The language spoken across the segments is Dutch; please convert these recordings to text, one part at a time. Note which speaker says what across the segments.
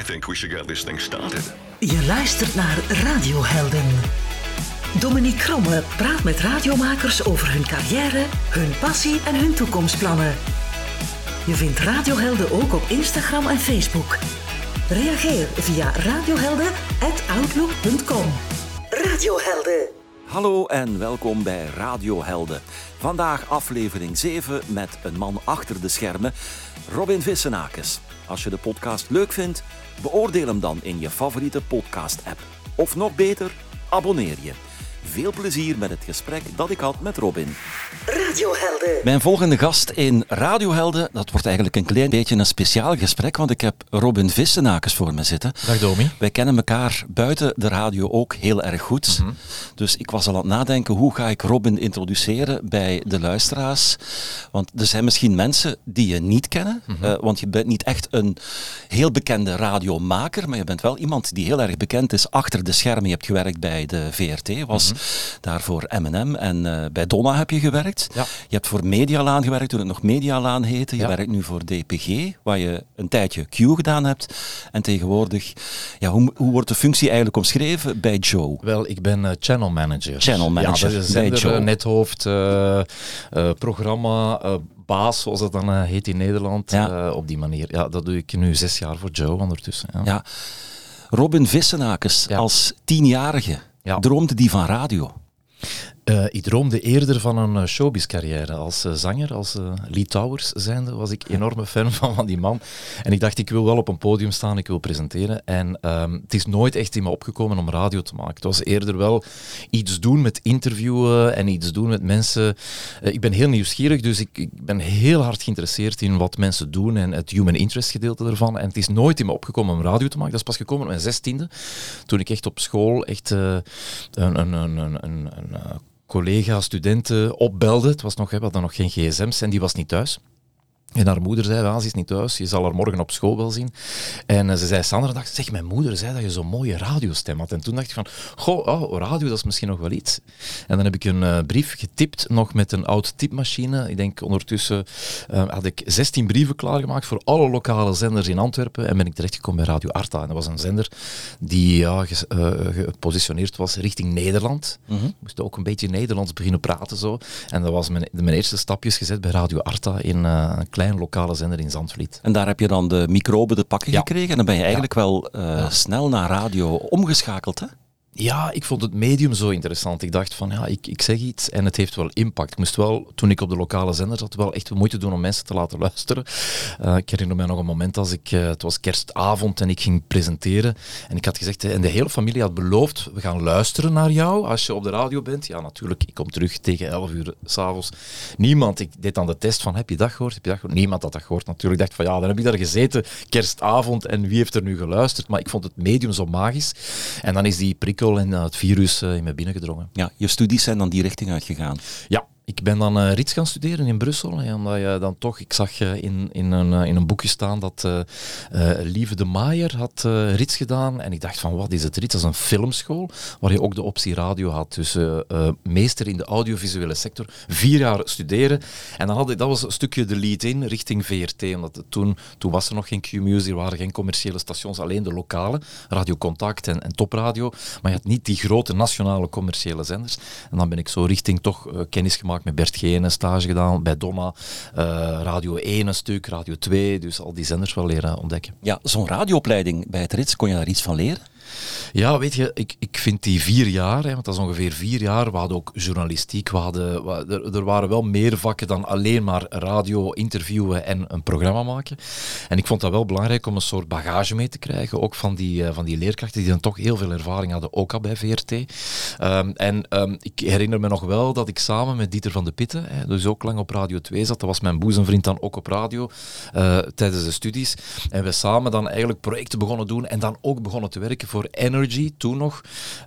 Speaker 1: I think we should get this thing started.
Speaker 2: Je luistert naar Radiohelden. Dominique Kromme praat met radiomakers over hun carrière, hun passie en hun toekomstplannen. Je vindt Radiohelden ook op Instagram en Facebook. Reageer via radiohelden.outlook.com. Radiohelden.
Speaker 3: Hallo en welkom bij Radiohelden. Vandaag aflevering 7 met een man achter de schermen, Robin Vissenakes. Als je de podcast leuk vindt, beoordeel hem dan in je favoriete podcast-app. Of nog beter, abonneer je. Veel plezier met het gesprek dat ik had met Robin.
Speaker 2: Radiohelden.
Speaker 3: Mijn volgende gast in Radiohelden, dat wordt eigenlijk een klein beetje een speciaal gesprek, want ik heb Robin Vissenakers voor me zitten.
Speaker 4: Dag Domi.
Speaker 3: Wij kennen elkaar buiten de radio ook heel erg goed.
Speaker 4: Mhm.
Speaker 3: Dus ik was al aan het nadenken, hoe ga ik Robin introduceren bij de luisteraars? Want er zijn misschien mensen die je niet kennen,
Speaker 4: Mhm.
Speaker 3: eh, want je bent niet echt een heel bekende radiomaker, maar je bent wel iemand die heel erg bekend is achter de schermen. Je hebt gewerkt bij de VRT, was daar voor M&M en eh, bij Donna heb je gewerkt.
Speaker 4: Ja.
Speaker 3: Je hebt voor Medialaan gewerkt toen het nog Medialaan heette. Je
Speaker 4: Ja.
Speaker 3: werkt nu voor DPG, waar je een tijdje Q gedaan hebt. En tegenwoordig, ja, hoe, hoe wordt de functie eigenlijk omschreven bij Joe?
Speaker 4: Wel, ik ben eh, channel manager.
Speaker 3: Channel manager
Speaker 4: Ja, dat is
Speaker 3: bij Joe.
Speaker 4: eh, nethoofd, programma, baas, zoals dat dan heet in Nederland.
Speaker 3: Ja.
Speaker 4: op die manier. Ja, dat doe ik nu zes jaar voor Joe ondertussen. Ja.
Speaker 3: Ja. Robin Vissenakers,
Speaker 4: Ja.
Speaker 3: als tienjarige,
Speaker 4: Ja.
Speaker 3: droomde die van radio.
Speaker 4: Eh, ik droomde eerder van een eh, showbiz-carrière. Als eh, zanger, als eh Lee Towers zijnde, was ik enorme fan van, van die man. En ik dacht, ik wil wel op een podium staan, ik wil presenteren. En ehm, het is nooit echt in me opgekomen om radio te maken. Het was eerder wel iets doen met interviewen en iets doen met mensen. Ik ben heel nieuwsgierig, dus ik, ik ben heel hard geïnteresseerd in wat mensen doen en het human interest gedeelte ervan. En het is nooit in me opgekomen om radio te maken. Dat is pas gekomen op mijn zestiende, toen ik echt op school echt een, een, een, een, een, collega, studenten opbelde. Het was nog, hè, we hadden nog geen gsm's en die was niet thuis. En haar moeder zei, ze is niet thuis, je zal haar morgen op school wel zien. En eh, ze zei, Sandra, dacht, zeg, mijn moeder zei dat je zo'n mooie radiostem had. En toen dacht ik van, goh, oh, radio, dat is misschien nog wel iets. En dan heb ik een eh, brief getipt, nog met een oud typemachine. Ik denk ondertussen eh, had ik 16 brieven klaargemaakt voor alle lokale zenders in Antwerpen. En ben ik terechtgekomen bij Radio Arta. En dat was een zender die ja, ges- gepositioneerd was richting Nederland. Ik moest ook een beetje Nederlands beginnen praten zo. En dat was mijn, mijn eerste stapjes gezet bij Radio Arta in een klein lokale zender in Zandvliet.
Speaker 3: En daar heb je dan de microben te pakken
Speaker 4: Ja.
Speaker 3: gekregen. En dan ben je eigenlijk wel eh, snel naar radio omgeschakeld. Hè?
Speaker 4: Ja, ik vond het medium zo interessant. Ik dacht van, ja, ik, ik zeg iets en het heeft wel impact. Ik moest wel, toen ik op de lokale zender zat, wel echt moeite doen om mensen te laten luisteren. Eh, ik herinner me nog een moment als ik, eh, het was kerstavond en ik ging presenteren. En ik had gezegd, en de hele familie had beloofd, we gaan luisteren naar jou als je op de radio bent. Ja, natuurlijk, ik kom terug tegen 11 uur s'avonds. Niemand, ik deed dan de test van, heb je dat gehoord? Heb je dat gehoord? Niemand had dat gehoord natuurlijk. Ik dacht van, ja, dan heb ik daar gezeten, kerstavond, en wie heeft er nu geluisterd? Maar ik vond het medium zo magisch. En dan is die prikkel en eh, het virus eh, in me binnengedrongen.
Speaker 3: Ja, je studies zijn dan die richting uitgegaan.
Speaker 4: Ja, ik ben dan eh Rits gaan studeren in Brussel. En omdat je dan toch, ik zag eh, in, in, een, eh, in een boekje staan dat Lieve de Maaier had Rits gedaan. En ik dacht van, wat is het Rits? Dat is een filmschool waar je ook de optie radio had. Dus meester in de audiovisuele sector, vier jaar studeren. En dan had dat was een stukje de lead-in richting VRT. Omdat toen, toen was er nog geen Q-Music, er waren geen commerciële stations, alleen de lokale, Radio Contact en, en Topradio. Maar je had niet die grote nationale commerciële zenders. En dan ben ik zo richting toch kennis gemaakt met Bert Gene, stage gedaan bij Donna, eh, Radio 1 een stuk, Radio 2. Dus al die zenders wel leren ontdekken.
Speaker 3: Ja, zo'n radioopleiding bij het Rits, kon je daar iets van leren?
Speaker 4: Ja, weet je, ik, ik vind die vier jaar, hè, want dat is ongeveer vier jaar, we hadden ook journalistiek, we hadden, er, er waren wel meer vakken dan alleen maar radio, interviewen en een programma maken. En ik vond dat wel belangrijk om een soort bagage mee te krijgen, ook van die, eh, van die leerkrachten die dan toch heel veel ervaring hadden, ook al bij VRT. Ehm, en ehm, ik herinner me nog wel dat ik samen met Dieter van de Pitten, hè, dus ook lang op Radio 2 zat, dat was mijn boezemvriend dan ook op radio, eh, tijdens de studies. En we samen dan eigenlijk projecten begonnen doen en dan ook begonnen te werken voor Energy, toen nog,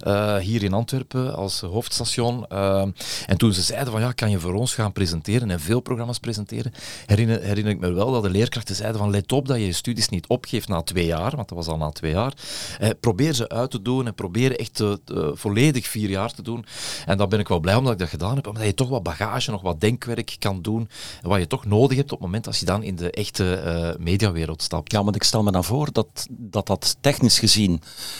Speaker 4: uh, hier in Antwerpen als hoofdstation. Uh, en toen ze zeiden van ja, kan je voor ons gaan presenteren en veel programma's presenteren, herinner, herinner ik me wel dat de leerkrachten zeiden van let op dat je je studies niet opgeeft na twee jaar, want dat was al na twee jaar. Eh, probeer ze uit te doen en probeer echt volledig vier jaar te doen. En dan ben ik wel blij omdat ik dat gedaan heb, omdat je toch wat bagage, nog wat denkwerk kan doen, wat je toch nodig hebt op het moment als je dan in de echte mediawereld stapt.
Speaker 3: Ja, want ik stel me dan voor dat dat, dat technisch gezien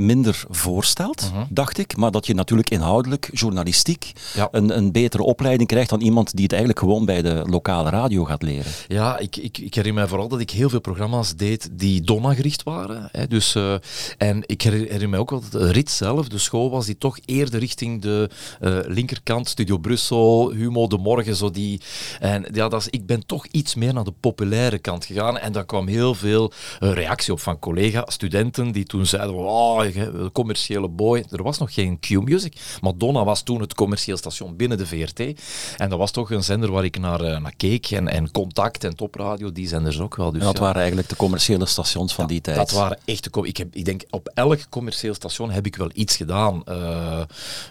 Speaker 3: minder voorstelt, mhm. dacht ik. Maar dat je natuurlijk inhoudelijk, journalistiek, een, een betere opleiding krijgt dan iemand die het eigenlijk gewoon bij de lokale radio gaat leren.
Speaker 4: Ja, ik, ik, ik herinner me vooral dat ik heel veel programma's deed die Donna gericht waren. Hè, dus, uh, en ik herinner me ook wel dat de rit zelf, de school was die toch eerder richting de uh, linkerkant, Studio Brussel, Humo de Morgen, zo die. En ja, dat is, ik ben toch iets meer naar de populaire kant gegaan en daar kwam heel veel uh, reactie op van collega, studenten die toen zeiden, oh, de commerciële boy. Er was nog geen Q-Music. Madonna was toen het commercieel station binnen de VRT. En dat was toch een zender waar ik naar, uh, naar keek. En, en Contact en Topradio, die zenders ook wel.
Speaker 3: Dus, dat waren eigenlijk de commerciële stations van die tijd.
Speaker 4: Dat waren echt de... Ik, heb, ik denk, op elk commercieel station heb ik wel iets gedaan. Uh,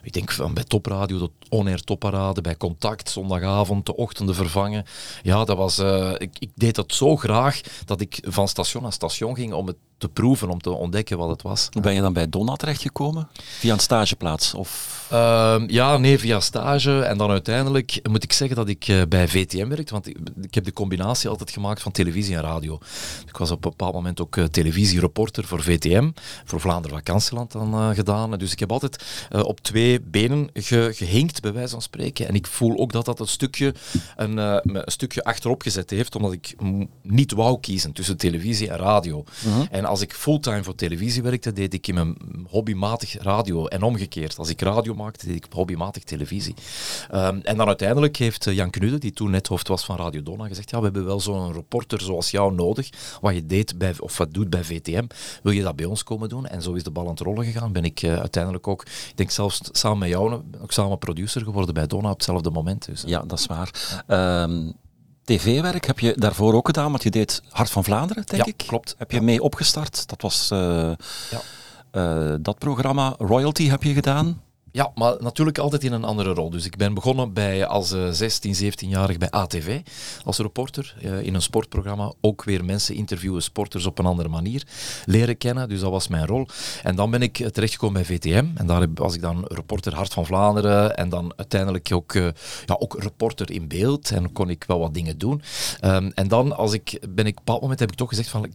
Speaker 4: ik denk van bij Topradio, de On-Air Topparade, bij Contact, zondagavond, de ochtenden vervangen. Ja, dat was... Uh, ik, ik deed dat zo graag dat ik van station naar station ging om het te proeven, om te ontdekken wat het was.
Speaker 3: Ben je dan bij Donna terechtgekomen? Via een stageplaats? Of?
Speaker 4: Uh, ja, nee, via stage. En dan uiteindelijk moet ik zeggen dat ik uh, bij VTM werkte, want ik, ik, heb de combinatie altijd gemaakt van televisie en radio. Ik was op een bepaald moment ook uh, televisiereporter voor VTM, voor Vlaanderen Vakantieland dan uh, gedaan. Dus ik heb altijd op twee benen ge, gehinkt, bij wijze van spreken. En ik voel ook dat dat een stukje, een, een stukje achterop gezet heeft, omdat ik niet wou kiezen tussen televisie en radio. -huh. En als ik fulltime voor televisie werkte, deed ik in mijn hobbymatig radio. En omgekeerd, als ik radio maakte, deed ik hobbymatig televisie. Um, en dan uiteindelijk heeft eh, Jan Knude, die toen net hoofd was van Radio Donna, gezegd, ja, we hebben wel zo'n reporter zoals jou nodig, wat je deed bij, of wat doet bij VTM, wil je dat bij ons komen doen? En zo is de bal aan het rollen gegaan. Ben ik uh, uiteindelijk ook, ik denk zelfs samen met jou, ook samen producer geworden bij Donna op hetzelfde moment. Dus,
Speaker 3: ja, dat is waar. Um, TV-werk heb je daarvoor ook gedaan, want je deed Hart van Vlaanderen, denk
Speaker 4: ja,
Speaker 3: ik.
Speaker 4: klopt.
Speaker 3: Heb je mee opgestart? Dat was uh, ja. Uh, dat programma. Royalty heb je gedaan.
Speaker 4: Ja, maar natuurlijk altijd in een andere rol. Dus ik ben begonnen bij, als 16, eh, 17-jarig bij ATV als reporter uh, in een sportprogramma. Ook weer mensen interviewen, sporters op een andere manier leren kennen. Dus dat was mijn rol. En dan ben ik terechtgekomen bij VTM. En daar was ik dan reporter Hart van Vlaanderen. En dan uiteindelijk ook, ja, ook reporter in beeld. En kon ik wel wat dingen doen. Um, en dan als ik, ben ik op een bepaald moment heb ik toch gezegd van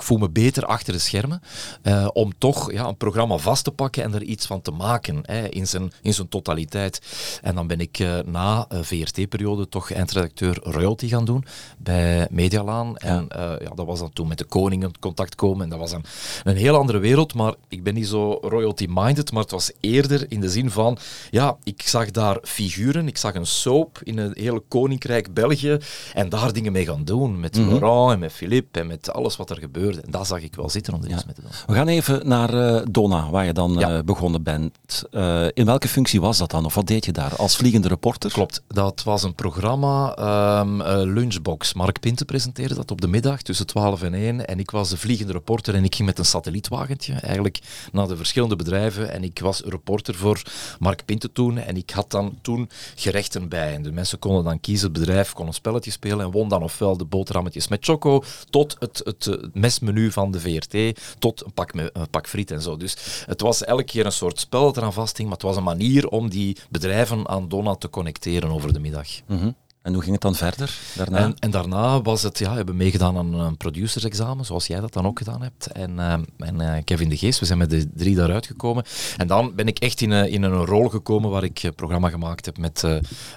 Speaker 4: ik voel me beter achter de schermen uh, om toch ja, een programma vast te pakken en er iets van te maken hè, in, zijn, in zijn totaliteit. En dan ben ik uh, na uh, VRT-periode toch eindredacteur royalty gaan doen bij Medialaan. En ja, dat was dan toen met de koning in contact komen. En dat was een, een heel andere wereld, maar ik ben niet zo royalty-minded, maar het was eerder in de zin van, ja, ik zag daar figuren, ik zag een soap in het hele koninkrijk België en daar dingen mee gaan doen, met mm -hmm. Laurent en met Philippe en met alles wat er gebeurde. En dat zag ik wel zitten om er iets mee te doen.
Speaker 3: We gaan even naar uh, Donna, waar je dan uh, begonnen bent. Uh, in welke functie was dat dan? Of wat deed je daar? Als vliegende reporter?
Speaker 4: Klopt. Dat was een programma, um, Lunchbox. Mark Pinte presenteerde dat op de middag tussen 12 en 1. En ik was de vliegende reporter en ik ging met een satellietwagentje eigenlijk naar de verschillende bedrijven. En ik was reporter voor Mark Pinte toen. En ik had dan toen gerechten bij. En de mensen konden dan kiezen, het bedrijf kon een spelletje spelen en won dan ofwel de boterhammetjes met choco tot het, het, het mes menu van de VRT tot een pak, een pak friet en zo. Dus het was elke keer een soort spel eraan maar het was een manier om die bedrijven aan Donna te connecteren over de middag.
Speaker 3: -hmm. En hoe ging het dan verder daarna?
Speaker 4: En, en daarna was het, ja, we hebben meegedaan aan een producersexamen, zoals jij dat dan ook gedaan hebt. En, uh, en uh, Kevin de Geest, we zijn met de drie daaruit gekomen. En dan ben ik echt in, in een rol gekomen waar ik programma gemaakt heb met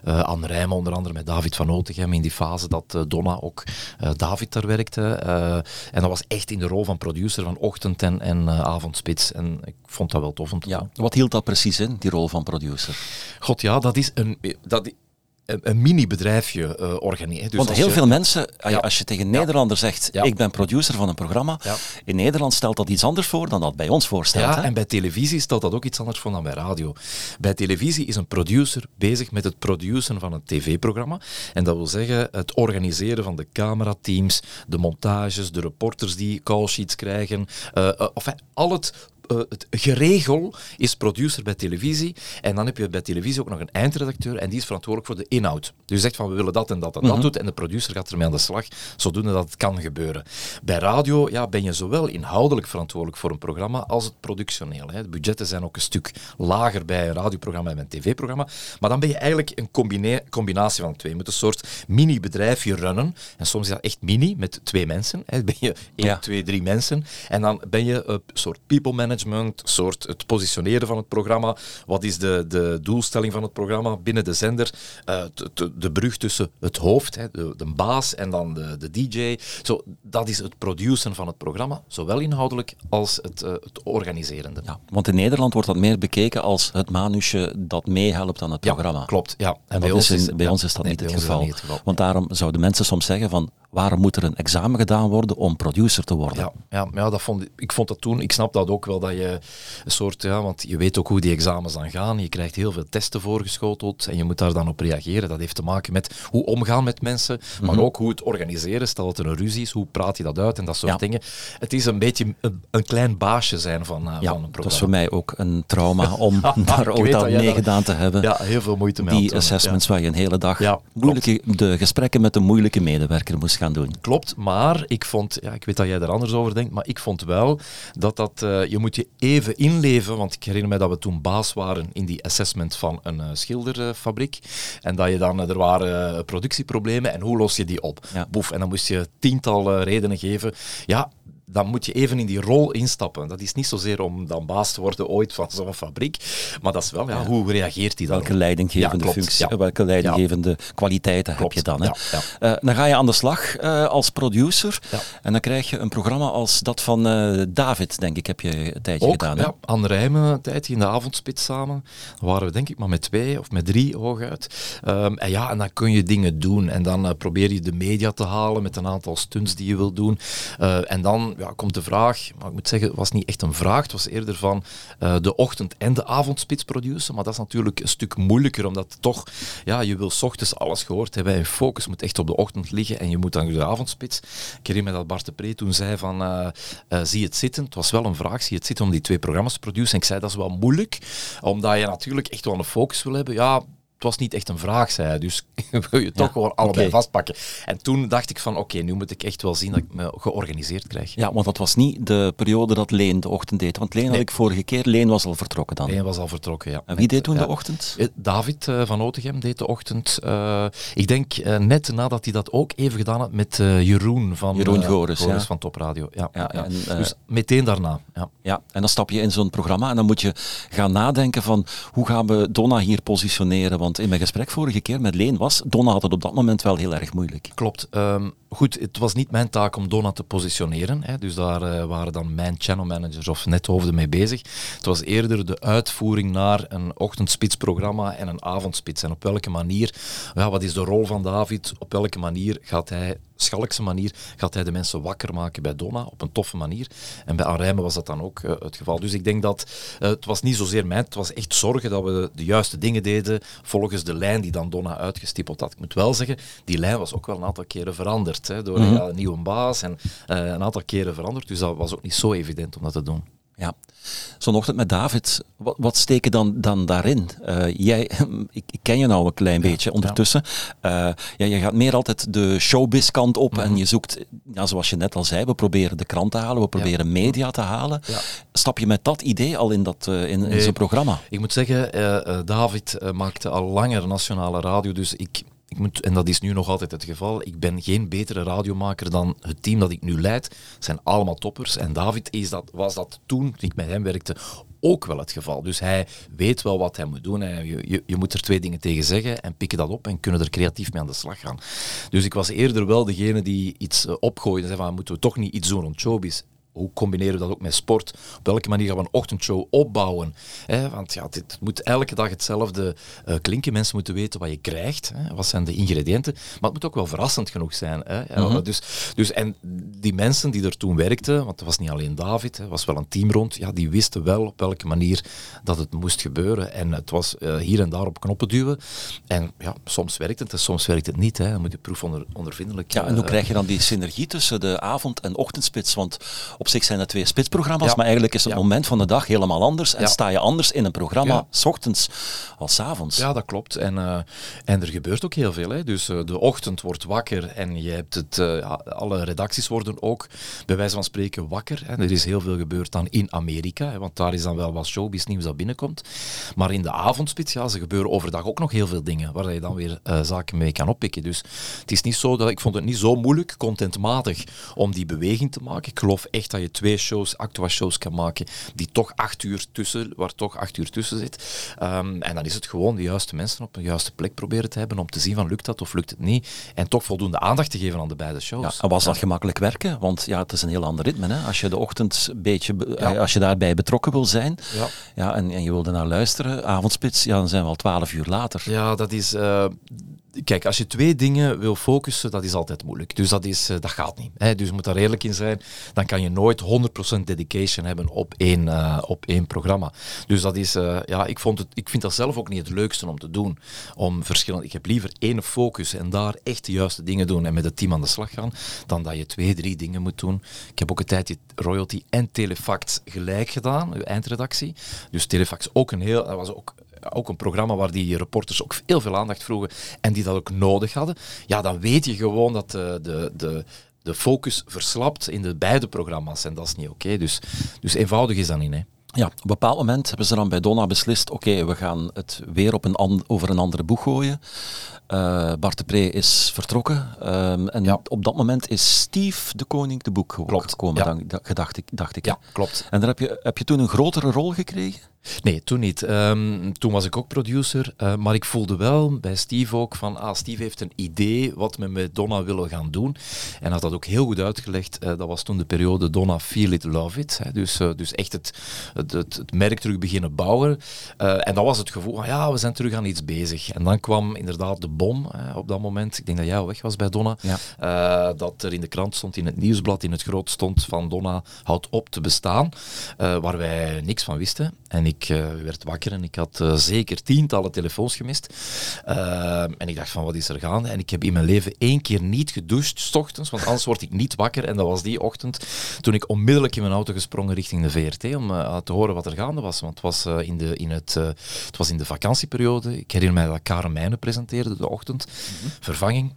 Speaker 4: Anne Rijmen, onder andere met David van Otegem, in die fase dat Donna ook David daar werkte. en dat was echt in de rol van producer van ochtend- en, en avondspits. En ik vond dat wel tof om te
Speaker 3: ja.
Speaker 4: doen.
Speaker 3: Wat hield dat precies in, die rol van producer?
Speaker 4: God ja, dat is een... Dat, een, mini-bedrijfje uh, organiseren.
Speaker 3: Dus Want heel je, veel mensen, ja. als je tegen Nederlander zegt, ja. ik ben producer van een programma, ja. in Nederland stelt dat iets anders voor dan dat bij ons voorstelt.
Speaker 4: Ja,
Speaker 3: hè?
Speaker 4: en bij televisie stelt dat ook iets anders voor dan bij radio. Bij televisie is een producer bezig met het produceren van een tv-programma. En dat wil zeggen het organiseren van de camerateams, de montages, de reporters die callsheets krijgen, uh, uh, enfin, al het uh, het geregel is producer bij televisie. En dan heb je bij televisie ook nog een eindredacteur en die is verantwoordelijk voor de inhoud. Dus je zegt van we willen dat en dat en dat
Speaker 3: Mhm.
Speaker 4: doet en de producer gaat ermee aan de slag, zodoende dat het kan gebeuren. Bij radio ja, ben je zowel inhoudelijk verantwoordelijk voor een programma als het productioneel. Hè. De budgetten zijn ook een stuk lager bij een radioprogramma en een tv-programma. Maar dan ben je eigenlijk een combinatie van de twee. Je moet een soort mini-bedrijfje runnen. En soms is dat echt mini, met twee mensen. Hè. Ben je één,
Speaker 3: Ja.
Speaker 4: twee, drie mensen. En dan ben je een soort people management, soort het positioneren van het programma. Wat is de, de doelstelling van het programma binnen de zender? Eh, t- t- de brug tussen het hoofd, hè, de, de baas en dan de, de DJ. Zo, dat is het produceren van het programma, zowel inhoudelijk als het, eh, het organiserende.
Speaker 3: Ja, want in Nederland wordt dat meer bekeken als het manusje dat meehelpt aan het
Speaker 4: Ja,
Speaker 3: programma.
Speaker 4: klopt. Ja.
Speaker 3: En bij, ons, is, bij
Speaker 4: ja,
Speaker 3: ons is dat
Speaker 4: nee,
Speaker 3: niet, het geval.
Speaker 4: niet het geval.
Speaker 3: Want daarom zouden mensen soms zeggen van waarom moet er een examen gedaan worden om producer te worden?
Speaker 4: Ja, ja, ja dat vond, ik vond dat toen, ik snap dat ook wel, dat je een soort, ja, want je weet ook hoe die examens dan gaan. Je krijgt heel veel testen voorgeschoteld en je moet daar dan op reageren. Dat heeft te maken met hoe omgaan met mensen, maar ook hoe het organiseren. Stel dat er een ruzie is, hoe praat je dat uit en dat soort
Speaker 3: Ja.
Speaker 4: dingen. Het is een beetje een, een klein baasje zijn van, eh,
Speaker 3: Ja,
Speaker 4: van een
Speaker 3: dat
Speaker 4: programma.
Speaker 3: is voor mij ook een trauma om daar ooit aan
Speaker 4: dat
Speaker 3: meegedaan te hebben.
Speaker 4: Ja, heel veel moeite mee
Speaker 3: die assessments
Speaker 4: ja.
Speaker 3: waar je een hele dag
Speaker 4: Ja,
Speaker 3: moeilijke, de gesprekken met een moeilijke medewerker moest gaan doen.
Speaker 4: Klopt, maar ik vond, ja, ik weet dat jij er anders over denkt, maar ik vond wel dat dat, eh, je moet je even inleven, want ik herinner me dat we toen baas waren in die assessment van een eh, schilderfabriek en dat je dan, eh, er waren eh, productieproblemen en hoe los je die op?
Speaker 3: Ja.
Speaker 4: Boef, en dan moest je tiental eh, redenen geven. Ja, dan moet je even in die rol instappen. Dat is niet zozeer om dan baas te worden ooit van zo'n fabriek, maar dat is wel, ja, hoe reageert hij dan?
Speaker 3: Welke leidinggevende
Speaker 4: Ja,
Speaker 3: functie,
Speaker 4: ja.
Speaker 3: welke leidinggevende kwaliteiten
Speaker 4: Klopt,
Speaker 3: heb je dan? Hè? Eh, dan ga je aan de slag eh, als producer en dan krijg je een programma als dat van eh, David, denk ik, heb je een tijdje
Speaker 4: Ook,
Speaker 3: gedaan. hè?
Speaker 4: ja, Anne Rijmen een tijdje in de avondspits samen. Dan waren we denk ik maar met twee of met drie hooguit. Ehm, en ja, en dan kun je dingen doen. En dan probeer je de media te halen met een aantal stunts die je wil doen. En dan ja, komt de vraag, maar ik moet zeggen, het was niet echt een vraag. Het was eerder van eh, de ochtend- en de avondspits produceren. Maar dat is natuurlijk een stuk moeilijker, omdat toch, ja, je wil ochtends alles gehoord hebben. En focus moet echt op de ochtend liggen en je moet dan de avondspits. Ik herinner me dat Bart de Pre toen zei van, eh, zie het zitten. Het was wel een vraag, zie het zitten om die twee programma's te produceren. En ik zei, dat is wel moeilijk, omdat je natuurlijk echt wel een focus wil hebben. Ja, was niet echt een vraag, zei hij. Dus wil je toch
Speaker 3: Ja,
Speaker 4: gewoon allebei vastpakken. En toen dacht ik van, oké, nu moet ik echt wel zien dat ik me georganiseerd krijg.
Speaker 3: Ja, want dat was niet de periode dat Leen de ochtend deed. Want Leen had ik vorige keer, Leen was al vertrokken dan.
Speaker 4: Hij was al vertrokken, ja.
Speaker 3: En wie deed toen
Speaker 4: Ja.
Speaker 3: de ochtend?
Speaker 4: Eh, David eh, van Otegem deed de ochtend. eh, ik denk net nadat hij dat ook even gedaan had met Jeroen van
Speaker 3: Jeroen Goris, ja.
Speaker 4: van Top Radio. Ja,
Speaker 3: Ja, en,
Speaker 4: dus meteen daarna. Ja.
Speaker 3: Ja, en dan stap je in zo'n programma en dan moet je gaan nadenken van hoe gaan we Donna hier positioneren. Want in mijn gesprek vorige keer met Leen was, Donna had het op dat moment wel heel erg moeilijk.
Speaker 4: Klopt. Ehm, goed, het was niet mijn taak om Donna te positioneren. Hè, dus daar eh, waren dan mijn channel managers of nethoofden mee bezig. Het was eerder de uitvoering naar een ochtendspitsprogramma en een avondspits. En op welke manier, ja, wat is de rol van David? Op welke manier gaat hij, schalkse manier, gaat hij de mensen wakker maken bij Donna op een toffe manier? En bij Aanrijmen was dat dan ook eh, het geval. Dus ik denk dat eh, het was niet zozeer mij, het was echt zorgen dat we de juiste dingen deden volgens de lijn die dan Donna uitgestippeld had. Ik moet wel zeggen, die lijn was ook wel een aantal keren veranderd hè, door ja, een nieuwe baas en eh, een aantal keren veranderd. Dus dat was ook niet zo evident om dat te doen.
Speaker 3: Ja. Zo'n ochtend met David, wat, wat steken dan, dan daarin? Eh, jij, ik, ik ken je nou een klein beetje ondertussen. Eh, ja, je gaat meer altijd de showbiz kant op en je zoekt, ja, zoals je net al zei, we proberen de krant te halen, we proberen media te halen.
Speaker 4: Ja.
Speaker 3: Stap je met dat idee al in, dat, in, in
Speaker 4: Nee.
Speaker 3: zo'n programma?
Speaker 4: Ik moet zeggen, David maakte al langer nationale radio, dus ik, ik moet, en dat is nu nog altijd het geval, ik ben geen betere radiomaker dan het team dat ik nu leid. Het zijn allemaal toppers en David is dat, was dat toen, ik met hem werkte, ook wel het geval. Dus hij weet wel wat hij moet doen. En je, je, je moet er twee dingen tegen zeggen en pikken dat op en kunnen er creatief mee aan de slag gaan. Dus ik was eerder wel degene die iets eh, opgooide en zei van, moeten we toch niet iets doen rond showbiz? Hoe combineren we dat ook met sport? Op welke manier gaan we een ochtendshow opbouwen? Hè, want ja, dit moet elke dag hetzelfde eh, klinken. Mensen moeten weten wat je krijgt. Hè, wat zijn de ingrediënten? Maar het moet ook wel verrassend genoeg zijn. Hè. Ja, dus, dus, en die mensen die er toen werkten, want het was niet alleen David, er was wel een team rond, ja, die wisten wel op welke manier dat het moest gebeuren. En het was eh, hier en daar op knoppen duwen. En ja, soms werkt het en soms werkt het niet. Hè. Dan moet je proef onder, ondervindelijk...
Speaker 3: Ja, en hoe
Speaker 4: eh,
Speaker 3: krijg je dan die synergie tussen de avond- en ochtendspits? Want op zich zijn het twee spitsprogramma's,
Speaker 4: Ja.
Speaker 3: maar eigenlijk is het
Speaker 4: Ja.
Speaker 3: moment van de dag helemaal anders. En
Speaker 4: Ja.
Speaker 3: sta je anders in een programma, s ochtends als 's avonds.
Speaker 4: Ja, dat klopt. En, eh, en er gebeurt ook heel veel. Hè. Dus eh, de ochtend wordt wakker en je hebt het, eh, alle redacties worden ook bij wijze van spreken wakker. Hè. Er is heel veel gebeurd dan in Amerika, hè, want daar is dan wel wat showbiz nieuws dat binnenkomt. Maar in de avondspits, ja, ze gebeuren overdag ook nog heel veel dingen waar je dan weer zaken mee kan oppikken. Dus het is niet zo dat ik vond het niet zo moeilijk, contentmatig, om die beweging te maken. Ik geloof echt dat je twee shows, actua shows kan maken, die toch acht uur tussen, waar toch acht uur tussen zit. Ehm, en dan is het gewoon de juiste mensen op de juiste plek proberen te hebben om te zien van lukt dat of lukt het niet. En toch voldoende aandacht te geven aan de beide shows.
Speaker 3: Ja, en was dat gemakkelijk werken? Want ja, het is een heel ander ritme. Hè? Als je de ochtend een beetje,
Speaker 4: Ja.
Speaker 3: eh, als je daarbij betrokken wil zijn,
Speaker 4: Ja.
Speaker 3: ja, en, en je wilde naar luisteren, avondspits, ja, dan zijn we al twaalf uur later.
Speaker 4: Ja, dat is. eh, kijk, als je twee dingen wil focussen, dat is altijd moeilijk. Dus dat, is, eh, dat gaat niet. Hè? Dus je moet daar eerlijk in zijn. Dan kan je nooit 100% dedication hebben op één, eh, op één programma. Dus dat is. eh, ja, ik, vond het, ik vind dat zelf ook niet het leukste om te doen. Om verschillende. Ik heb liever één focus en daar echt de juiste dingen doen en met het team aan de slag gaan, dan dat je twee, drie dingen moet doen. Ik heb ook een tijdje royalty en telefact gelijk gedaan, uw eindredactie. Dus telefact ook een heel. Dat was ook ook een programma waar die reporters ook heel veel aandacht vroegen en die dat ook nodig hadden, ja, dan weet je gewoon dat de, de, de, de focus verslapt in de beide programma's en dat is niet oké. Dus, dus eenvoudig is dat niet. Hè.
Speaker 3: Ja, op een bepaald moment hebben ze dan bij Donna beslist, oké, we gaan het weer op een over een andere boeg gooien. Eh, Bart de Pre is vertrokken. ehm, en
Speaker 4: Ja.
Speaker 3: op dat moment is Steve de Koning de boek
Speaker 4: Klopt,
Speaker 3: gekomen,
Speaker 4: ja.
Speaker 3: dan, da- dacht ik. Dacht ik?
Speaker 4: Ja, klopt.
Speaker 3: En daar heb je, heb je toen een grotere rol gekregen?
Speaker 4: Nee, toen niet. Ehm, toen was ik ook producer, eh, maar ik voelde wel bij Steve ook van, ah, Steve heeft een idee wat we met Donna willen gaan doen. En had dat ook heel goed uitgelegd. Eh, dat was toen de periode Donna Feel It, Love It. Hè. Dus, eh, dus echt het, het, het, het merk terug beginnen bouwen. En dat was het gevoel van, ja, we zijn terug aan iets bezig. En dan kwam inderdaad de bom eh, op dat moment. Ik denk dat jij al weg was bij Donna.
Speaker 3: Ja.
Speaker 4: Dat er in de krant stond, in het nieuwsblad, in het groot stond van Donna houdt op te bestaan. waar wij niks van wisten. En ik eh, werd wakker en ik had eh, zeker tientallen telefoons gemist. Eh, en ik dacht van, wat is er gaande? En ik heb in mijn leven één keer niet gedoucht, s ochtends, want anders word ik niet wakker. En dat was die ochtend toen ik onmiddellijk in mijn auto gesprongen richting de VRT om te horen wat er gaande was. Want het was, in, de, in het, het was in de vakantieperiode. Ik herinner mij dat Karen Meijnen presenteerde de ochtend. Vervanging.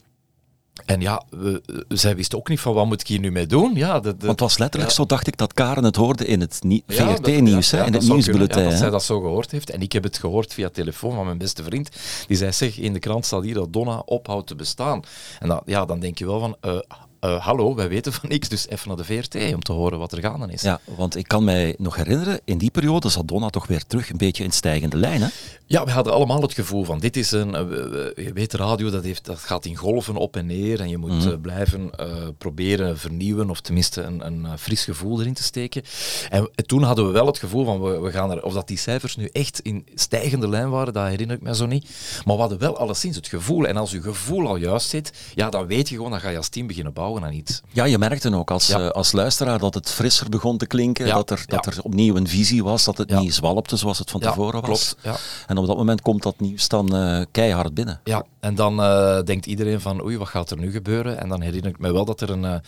Speaker 4: En ja, we, zij wist ook niet van wat moet ik hier nu mee doen. Ja, de, de,
Speaker 3: Want het was letterlijk
Speaker 4: Ja.
Speaker 3: zo, dacht ik, dat Karen het hoorde in het VRT-nieuws,
Speaker 4: ja,
Speaker 3: in het nieuwsbulletin.
Speaker 4: dat zij dat zo gehoord heeft. En ik heb het gehoord via telefoon van mijn beste vriend. Die zei, zeg, in de krant staat hier dat Donna ophoudt te bestaan. En dat, ja, dan denk je wel van, eh, eh, hallo, wij weten van niks, dus even naar de VRT om te horen wat er gaande is.
Speaker 3: Ja, want ik kan mij nog herinneren, in die periode zat Donna toch weer terug een beetje in stijgende lijn. Hè?
Speaker 4: Ja, we hadden allemaal het gevoel van dit is een, eh, je weet radio, dat, heeft, dat gaat in golven op en neer en je moet
Speaker 3: Mhm.
Speaker 4: eh, blijven proberen vernieuwen of tenminste een, een fris gevoel erin te steken. En, en toen hadden we wel het gevoel van we, we gaan er, of dat die cijfers nu echt in stijgende lijn waren, dat herinner ik me zo niet. Maar we hadden wel alleszins het gevoel en als je gevoel al juist zit, ja, dan weet je gewoon, dan ga je als team beginnen bouwen aan iets.
Speaker 3: Ja, je merkte ook als,
Speaker 4: Ja.
Speaker 3: eh, als luisteraar dat het frisser begon te klinken,
Speaker 4: Ja,
Speaker 3: dat, er, dat er opnieuw een visie was, dat het niet zwalpte zoals het van tevoren was.
Speaker 4: klopt, ja.
Speaker 3: En op dat moment komt dat nieuws dan eh, keihard binnen.
Speaker 4: Ja, en dan eh, denkt iedereen van oei, wat gaat er nu gebeuren? En dan herinner ik me wel dat er een...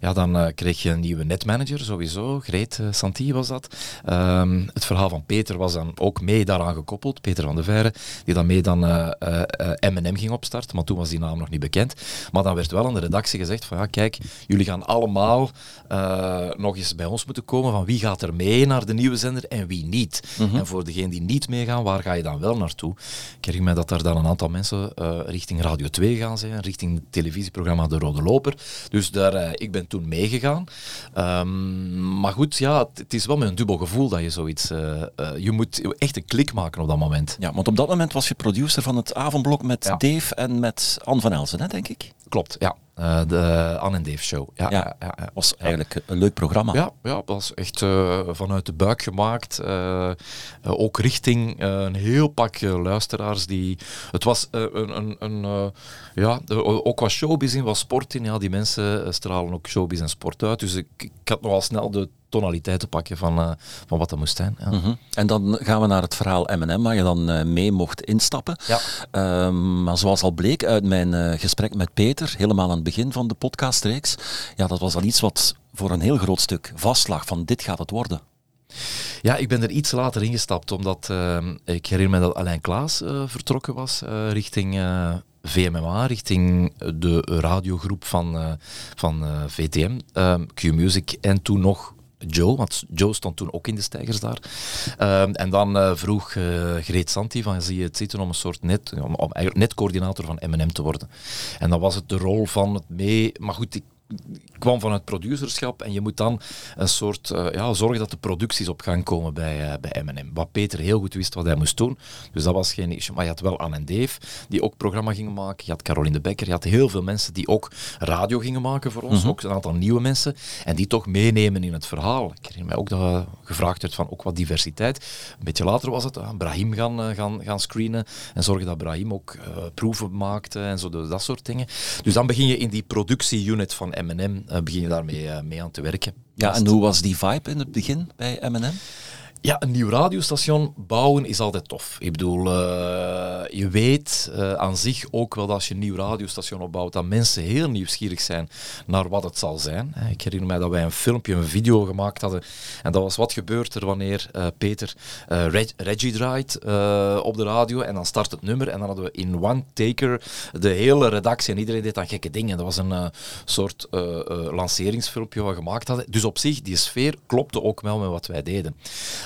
Speaker 4: ja, dan kreeg je een nieuwe netmanager sowieso. Greet Santi was dat. Ehm, het verhaal van Peter was dan ook mee daaraan gekoppeld. Peter van de Veire, die dan mee dan M&M ging opstarten. Maar toen was die naam nog niet bekend. Maar dan werd wel aan de redactie gezegd van ja, kijk, jullie gaan allemaal eh, nog eens bij ons moeten komen van wie gaat er mee naar de nieuwe zender en wie niet. En voor degenen die niet meegaan, waar ga je dan wel naartoe? Ik herinner me dat er dan een aantal mensen eh, richting Radio 2 gaan zijn, richting het televisieprogramma De Rode Loper. Dus daar, eh, ik ben toen meegegaan. Ehm, maar goed, ja, het, is wel met een dubbel gevoel dat je zoiets... je moet echt een klik maken op dat moment.
Speaker 3: Ja, want op dat moment was je producer van het avondblok met
Speaker 4: Ja.
Speaker 3: Dave en met Anne van Elzen, hè, denk ik.
Speaker 4: Klopt, ja. Eh, de Anne en Dave show. Ja,
Speaker 3: Ja.
Speaker 4: ja, ja, ja.
Speaker 3: was eigenlijk een leuk programma.
Speaker 4: Ja, ja, dat was echt eh, vanuit de buik gemaakt. eh, ook richting een heel pak luisteraars. Die, het was een, een, een ja, ook wat showbiz in, wat sport in. Ja, die mensen stralen ook showbiz en sport uit. Dus ik, ik had nogal snel de tonaliteit te pakken van, eh, van wat dat moest zijn. Ja.
Speaker 3: Mhm. En dan gaan we naar het verhaal M&M, waar je dan eh, mee mocht instappen.
Speaker 4: Ja.
Speaker 3: Ehm, maar zoals al bleek uit mijn eh, gesprek met Peter, helemaal aan het begin van de podcastreeks, ja, dat was al iets wat voor een heel groot stuk vastlag van dit gaat het worden.
Speaker 4: Ja, ik ben er iets later ingestapt, omdat ehm, ik herinner me dat Alain Klaas vertrokken was richting VMMA, richting de radiogroep van, van VTM, ehm, Q-Music en toen nog Joe, want Joe stond toen ook in de stijgers daar. Ehm, en dan eh, vroeg eh, Greet Santi van, zie je het zitten om een soort net, om, eigenlijk netcoördinator van M&M te worden. En dan was het de rol van het mee, maar goed, ik kwam van het producerschap en je moet dan een soort eh, ja, zorgen dat de producties op gang komen bij, eh, bij M&M. Wat Peter heel goed wist wat hij moest doen. Dus dat was geen issue. Maar je had wel Anne en Dave die ook programma gingen maken. Je had Caroline de Becker. Je had heel veel mensen die ook radio gingen maken voor ons. Ook een aantal nieuwe mensen. En die toch meenemen in het verhaal. Ik herinner mij ook dat uh, gevraagd werd van ook wat diversiteit. Een beetje later was het Brahim gaan, gaan, gaan screenen. En zorgen dat Brahim ook proeven maakte en zo, dat soort dingen. Dus dan begin je in die productieunit van M&M uh, begin je daarmee uh, mee aan te werken.
Speaker 3: Ja, en hoe was die vibe in het begin bij M&M?
Speaker 4: Ja, een nieuw radiostation bouwen is altijd tof. Ik bedoel, uh, je weet uh, aan zich ook wel dat als je een nieuw radiostation opbouwt, dat mensen heel nieuwsgierig zijn naar wat het zal zijn. Ik herinner mij dat wij een filmpje, een video gemaakt hadden. En dat was wat gebeurt er wanneer Peter Reg Reggie draait op de radio en dan start het nummer. En dan hadden we in one taker de hele redactie en iedereen deed dan gekke dingen. Dat was een soort lanceringsfilmpje wat we gemaakt hadden. Dus op zich, die sfeer klopte ook wel met wat wij deden.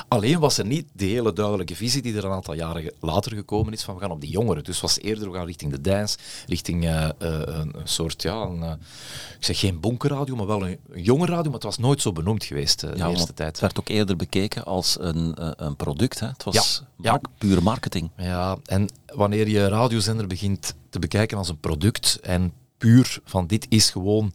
Speaker 4: Alleen was er niet de hele duidelijke visie die er een aantal jaren later gekomen is van we gaan op die jongeren. Dus was eerder we gaan richting de dance, richting uh, uh, een, soort, ja, een, uh, ik zeg geen bonkerradio, maar wel een, een maar het was nooit zo benoemd geweest de
Speaker 3: ja,
Speaker 4: eerste tijd.
Speaker 3: Het werd ook eerder bekeken als een, een product. Hè? Het was ja, ja. pure marketing.
Speaker 4: Ja, en wanneer je radiozender begint te bekijken als een product en puur van dit is gewoon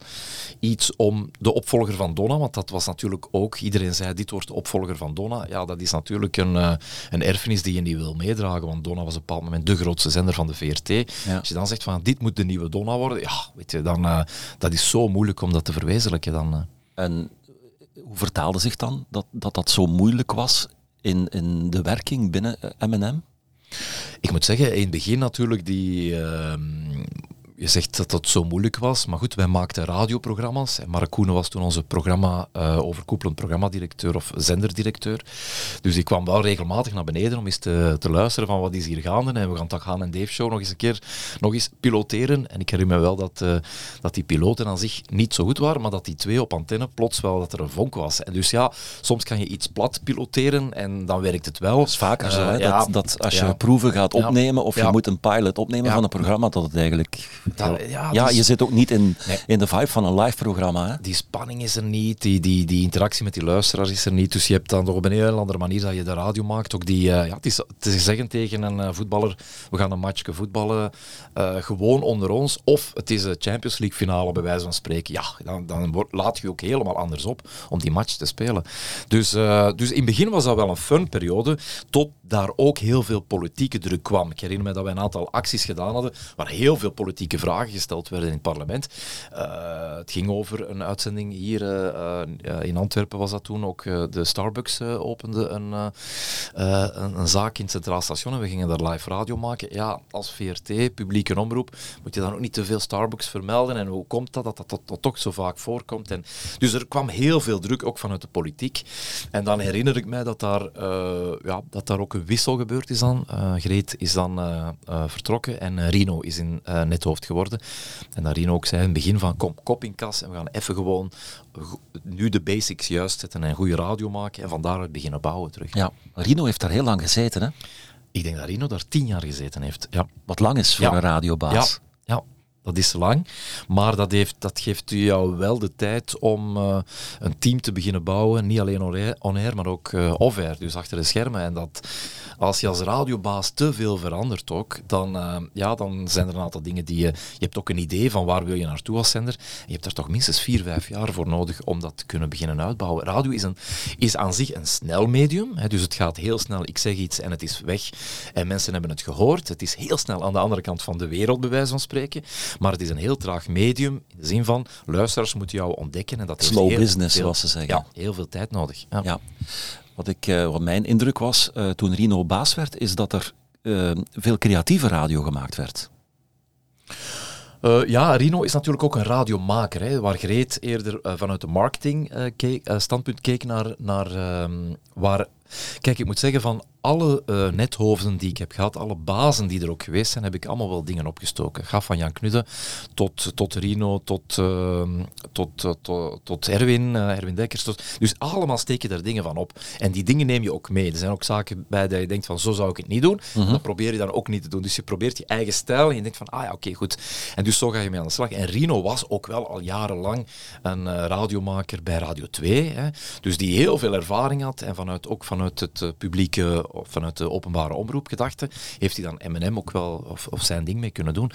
Speaker 4: iets om de opvolger van Donna, want dat was natuurlijk ook, iedereen zei dit wordt de opvolger van Donna. Ja, dat is natuurlijk een, uh, een erfenis die je niet wil meedragen, want Donna was op een bepaald moment de grootste zender van de VRT. Ja. Als je dan zegt van dit moet de nieuwe Donna worden, ja, weet je, dan uh, dat is zo moeilijk om dat te verwezenlijken dan. Uh.
Speaker 3: En hoe vertaalde zich dan dat dat, dat zo moeilijk was in, in de werking binnen M&M?
Speaker 4: Ik moet zeggen, in het begin natuurlijk die ehm, je zegt dat dat zo moeilijk was, maar goed, wij maakten radioprogramma's. En Mark Koenen was toen onze programma, uh, overkoepelend programmadirecteur of zenderdirecteur. Dus ik kwam wel regelmatig naar beneden om eens te, te luisteren van wat is hier gaande. En we gaan toch gaan en Dave Show nog eens een keer nog eens piloteren. En ik herinner me wel dat, uh, dat die piloten aan zich niet zo goed waren, maar dat die twee op antenne plots wel dat er een vonk was. En dus ja, soms kan je iets plat piloteren en dan werkt het wel.
Speaker 3: Dat is vaker zo, hè? Ja, dat, dat als je ja. proeven gaat opnemen of je moet een pilot opnemen van een programma, dat het eigenlijk
Speaker 4: dat, ja,
Speaker 3: ja
Speaker 4: dus,
Speaker 3: je zit ook niet in, nee. in de vibe van een live programma. Hè?
Speaker 4: Die spanning is er niet, die, die, die interactie met die luisteraars is er niet. Dus je hebt dan op een heel andere manier dat je de radio maakt. Ook die, uh, ja, het, is, is zeggen tegen een uh, voetballer, we gaan een matchje voetballen uh, gewoon onder ons. Of het is een Champions League finale bij wijze van spreken. Ja, dan, dan laat je ook helemaal anders op om die match te spelen. Dus, dus in het begin was dat wel een fun periode, tot daar ook heel veel politieke druk kwam. Ik herinner me dat wij een aantal acties gedaan hadden waar heel veel politieke vragen gesteld werden in het parlement. Uh, het ging over een uitzending hier uh, uh, in Antwerpen was dat toen ook. de Starbucks opende een, een, een, zaak in het Centraal Station en we gingen daar live radio maken. Ja, als VRT, publieke omroep, moet je dan ook niet te veel Starbucks vermelden. En hoe komt dat dat dat, dat, dat toch zo vaak voorkomt? En, dus er kwam heel veel druk, ook vanuit de politiek. En dan herinner ik mij dat daar, ja, dat daar ook een wissel gebeurd is dan. Greet is dan vertrokken en Rino is in net hoofd geworden. En dat Rino ook zei in het begin van kom, kop in kas en we gaan even gewoon nu de basics juist zetten en een goede radio maken en van daaruit beginnen bouwen terug.
Speaker 3: Ja, Rino heeft daar heel lang gezeten hè?
Speaker 4: Ik denk dat Rino daar tien jaar gezeten heeft. Ja.
Speaker 3: Wat lang is voor
Speaker 4: ja.
Speaker 3: een radiobaas.
Speaker 4: Ja. Dat is lang, maar dat, heeft, dat geeft jou wel de tijd om uh, een team te beginnen bouwen. Niet alleen on-air, on maar ook uh, off-air, dus achter de schermen. En dat, als je als radiobaas te veel verandert ook, dan, uh, ja, dan zijn er een aantal dingen die je... Je hebt ook een idee van waar wil je naartoe als zender. En je hebt er toch minstens vier, vijf jaar voor nodig om dat te kunnen beginnen uitbouwen. Radio is, een, is aan zich een snel medium, hè, dus het gaat heel snel. Ik zeg iets en het is weg. En mensen hebben het gehoord. Het is heel snel aan de andere kant van de wereld, bij wijze van spreken. Maar het is een heel traag medium, in de zin van, luisteraars moeten jou ontdekken. En dat
Speaker 3: Slow
Speaker 4: heel
Speaker 3: business,
Speaker 4: veel-
Speaker 3: zoals ze zeggen.
Speaker 4: Ja, heel veel tijd nodig. Ja.
Speaker 3: Ja. Wat, ik, eh, wat mijn indruk was eh, toen Rino baas werd, is dat er eh, veel creatieve radio gemaakt werd.
Speaker 4: Eh, ja, Rino is natuurlijk ook een radiomaker, hè, waar Greet eerder vanuit de marketing eh, keek, eh, standpunt keek naar, naar ehm, waar... Kijk, ik moet zeggen, van alle eh, nethoofden die ik heb gehad, alle bazen die er ook geweest zijn, heb ik allemaal wel dingen opgestoken. Ga van Jan Knudde tot, tot Rino, tot, ehm, tot, tot, tot, tot Erwin, eh, Erwin Dekkers. Tot, dus allemaal steek je daar dingen van op. En die dingen neem je ook mee. Er zijn ook zaken bij dat je denkt van, zo zou ik het niet doen. Dat probeer je dan ook niet te doen. Dus je probeert je eigen stijl en je denkt van, ah ja, oké, goed. En dus zo ga je mee aan de slag. En Rino was ook wel al jarenlang een eh, radiomaker bij Radio 2. Hè. Dus die heel veel ervaring had. En vanuit, ook vanuit het eh, publieke, of vanuit de openbare omroep gedachte, heeft hij dan M&M ook wel of, of zijn ding mee kunnen doen.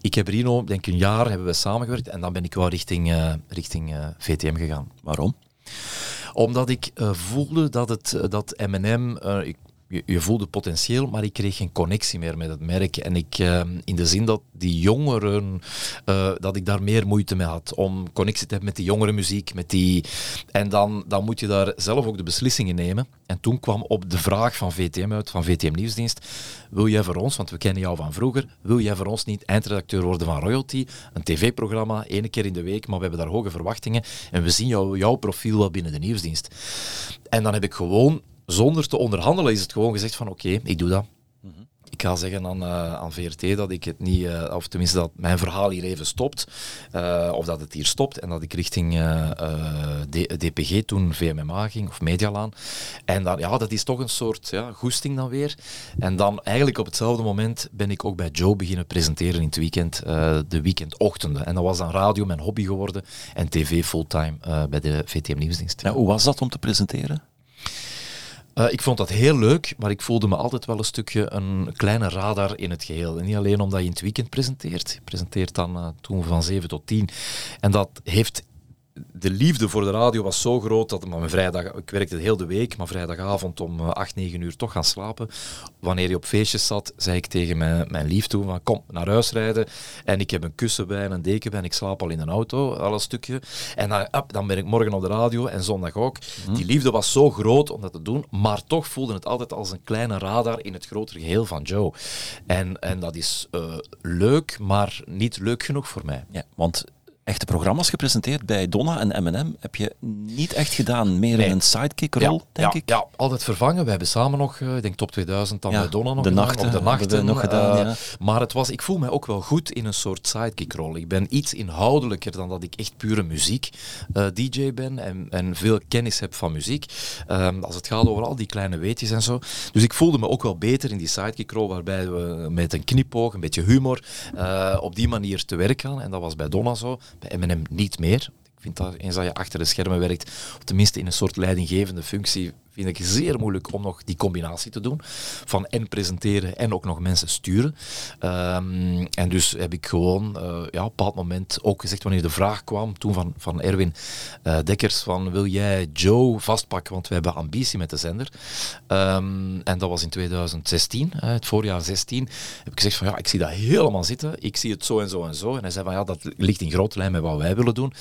Speaker 4: Ik heb Rino, denk een jaar, hebben we samengewerkt. En dan ben ik wel richting, eh, richting eh, VTM gegaan
Speaker 3: Waarom?
Speaker 4: omdat ik voelde dat, het, dat M&M, ik- je, je voelde potentieel, maar ik kreeg geen connectie meer met het merk. En ik, eh, in de zin dat die jongeren, eh, dat ik daar meer moeite mee had om connectie te hebben met die jongere muziek. Met die, en dan, dan moet je daar zelf ook de beslissingen nemen. En toen kwam op de vraag van VTM uit, van VTM Nieuwsdienst, wil jij voor ons, want we kennen jou van vroeger, wil jij voor ons niet eindredacteur worden van Royalty? Een tv-programma, ene keer in de week, maar we hebben daar hoge verwachtingen. En we zien jou, jouw profiel wel binnen de nieuwsdienst. En dan heb ik gewoon, zonder te onderhandelen, is het gewoon gezegd van oké, ik doe dat. Ik ga zeggen aan, eh, aan VRT dat ik het niet, eh, of tenminste dat mijn verhaal hier even stopt, eh, of dat het hier stopt en dat ik richting eh, eh, DPG toen VMMA ging, of Medialaan. En dan, ja, dat is toch een soort ja, goesting dan weer. En dan eigenlijk op hetzelfde moment ben ik ook bij Joe beginnen presenteren in het weekend, eh, de weekendochtenden. En dat was dan radio mijn hobby geworden en tv fulltime eh, bij de VTM Nieuwsdienst.
Speaker 3: Ja, hoe was dat om te presenteren?
Speaker 4: Eh, ik vond dat heel leuk, maar ik voelde me altijd wel een stukje een kleine radar in het geheel. En niet alleen omdat je in het weekend presenteert. Je presenteert dan eh, toen van 7 tot 10. En dat heeft... De liefde voor de radio was zo groot dat maar mijn vrijdag, ik werkte heel de week, maar vrijdagavond om eh, 8, 9 uur toch gaan slapen. Wanneer je op feestjes zat, zei ik tegen mijn, mijn lief toen van kom naar huis rijden. En ik heb een kussen bij en een deken bij en ik slaap al in een auto, al een stukje. En dan, up, dan ben ik morgen op de radio en zondag ook. Die liefde was zo groot om dat te doen, maar toch voelde het altijd als een kleine radar in het grotere geheel van Joe. En, en dat is eh, leuk, maar niet leuk genoeg voor mij.
Speaker 3: Ja, want echte programma's gepresenteerd bij Donna en M&M heb je niet echt gedaan. Meer
Speaker 4: Nee.
Speaker 3: in een sidekick-rol, denk
Speaker 4: ja,
Speaker 3: ik.
Speaker 4: Ja, altijd vervangen. We hebben samen nog, eh, ik denk top 2000, dan
Speaker 3: Ja,
Speaker 4: bij Donna nog
Speaker 3: de
Speaker 4: gedaan,
Speaker 3: nachten
Speaker 4: de nachten
Speaker 3: nog gedaan,
Speaker 4: eh,
Speaker 3: ja.
Speaker 4: Maar het was, ik voel mij ook wel goed in een soort sidekick-rol. Ik ben iets inhoudelijker dan dat ik echt pure muziek-dj ben en, en veel kennis heb van muziek. Ehm, als het gaat over al die kleine weetjes en zo. Dus ik voelde me ook wel beter in die sidekick-rol, waarbij we met een knipoog, een beetje humor, eh, op die manier te werk gaan. En dat was bij Donna zo, bij M&M niet meer. Ik vind dat eens dat je achter de schermen werkt, of tenminste in een soort leidinggevende functie, vind ik zeer moeilijk om nog die combinatie te doen. Van en presenteren en ook nog mensen sturen. Ehm, en dus heb ik gewoon eh, ja, op een bepaald moment ook gezegd, wanneer de vraag kwam, toen van, van Erwin eh, Dekkers, van wil jij Joe vastpakken, want we hebben ambitie met de zender. Ehm, en dat was in 2016, eh, het voorjaar 16, heb ik gezegd van ja, ik zie dat helemaal zitten. Ik zie het zo en zo en zo. En hij zei van ja, dat ligt in grote lijn met wat wij willen doen.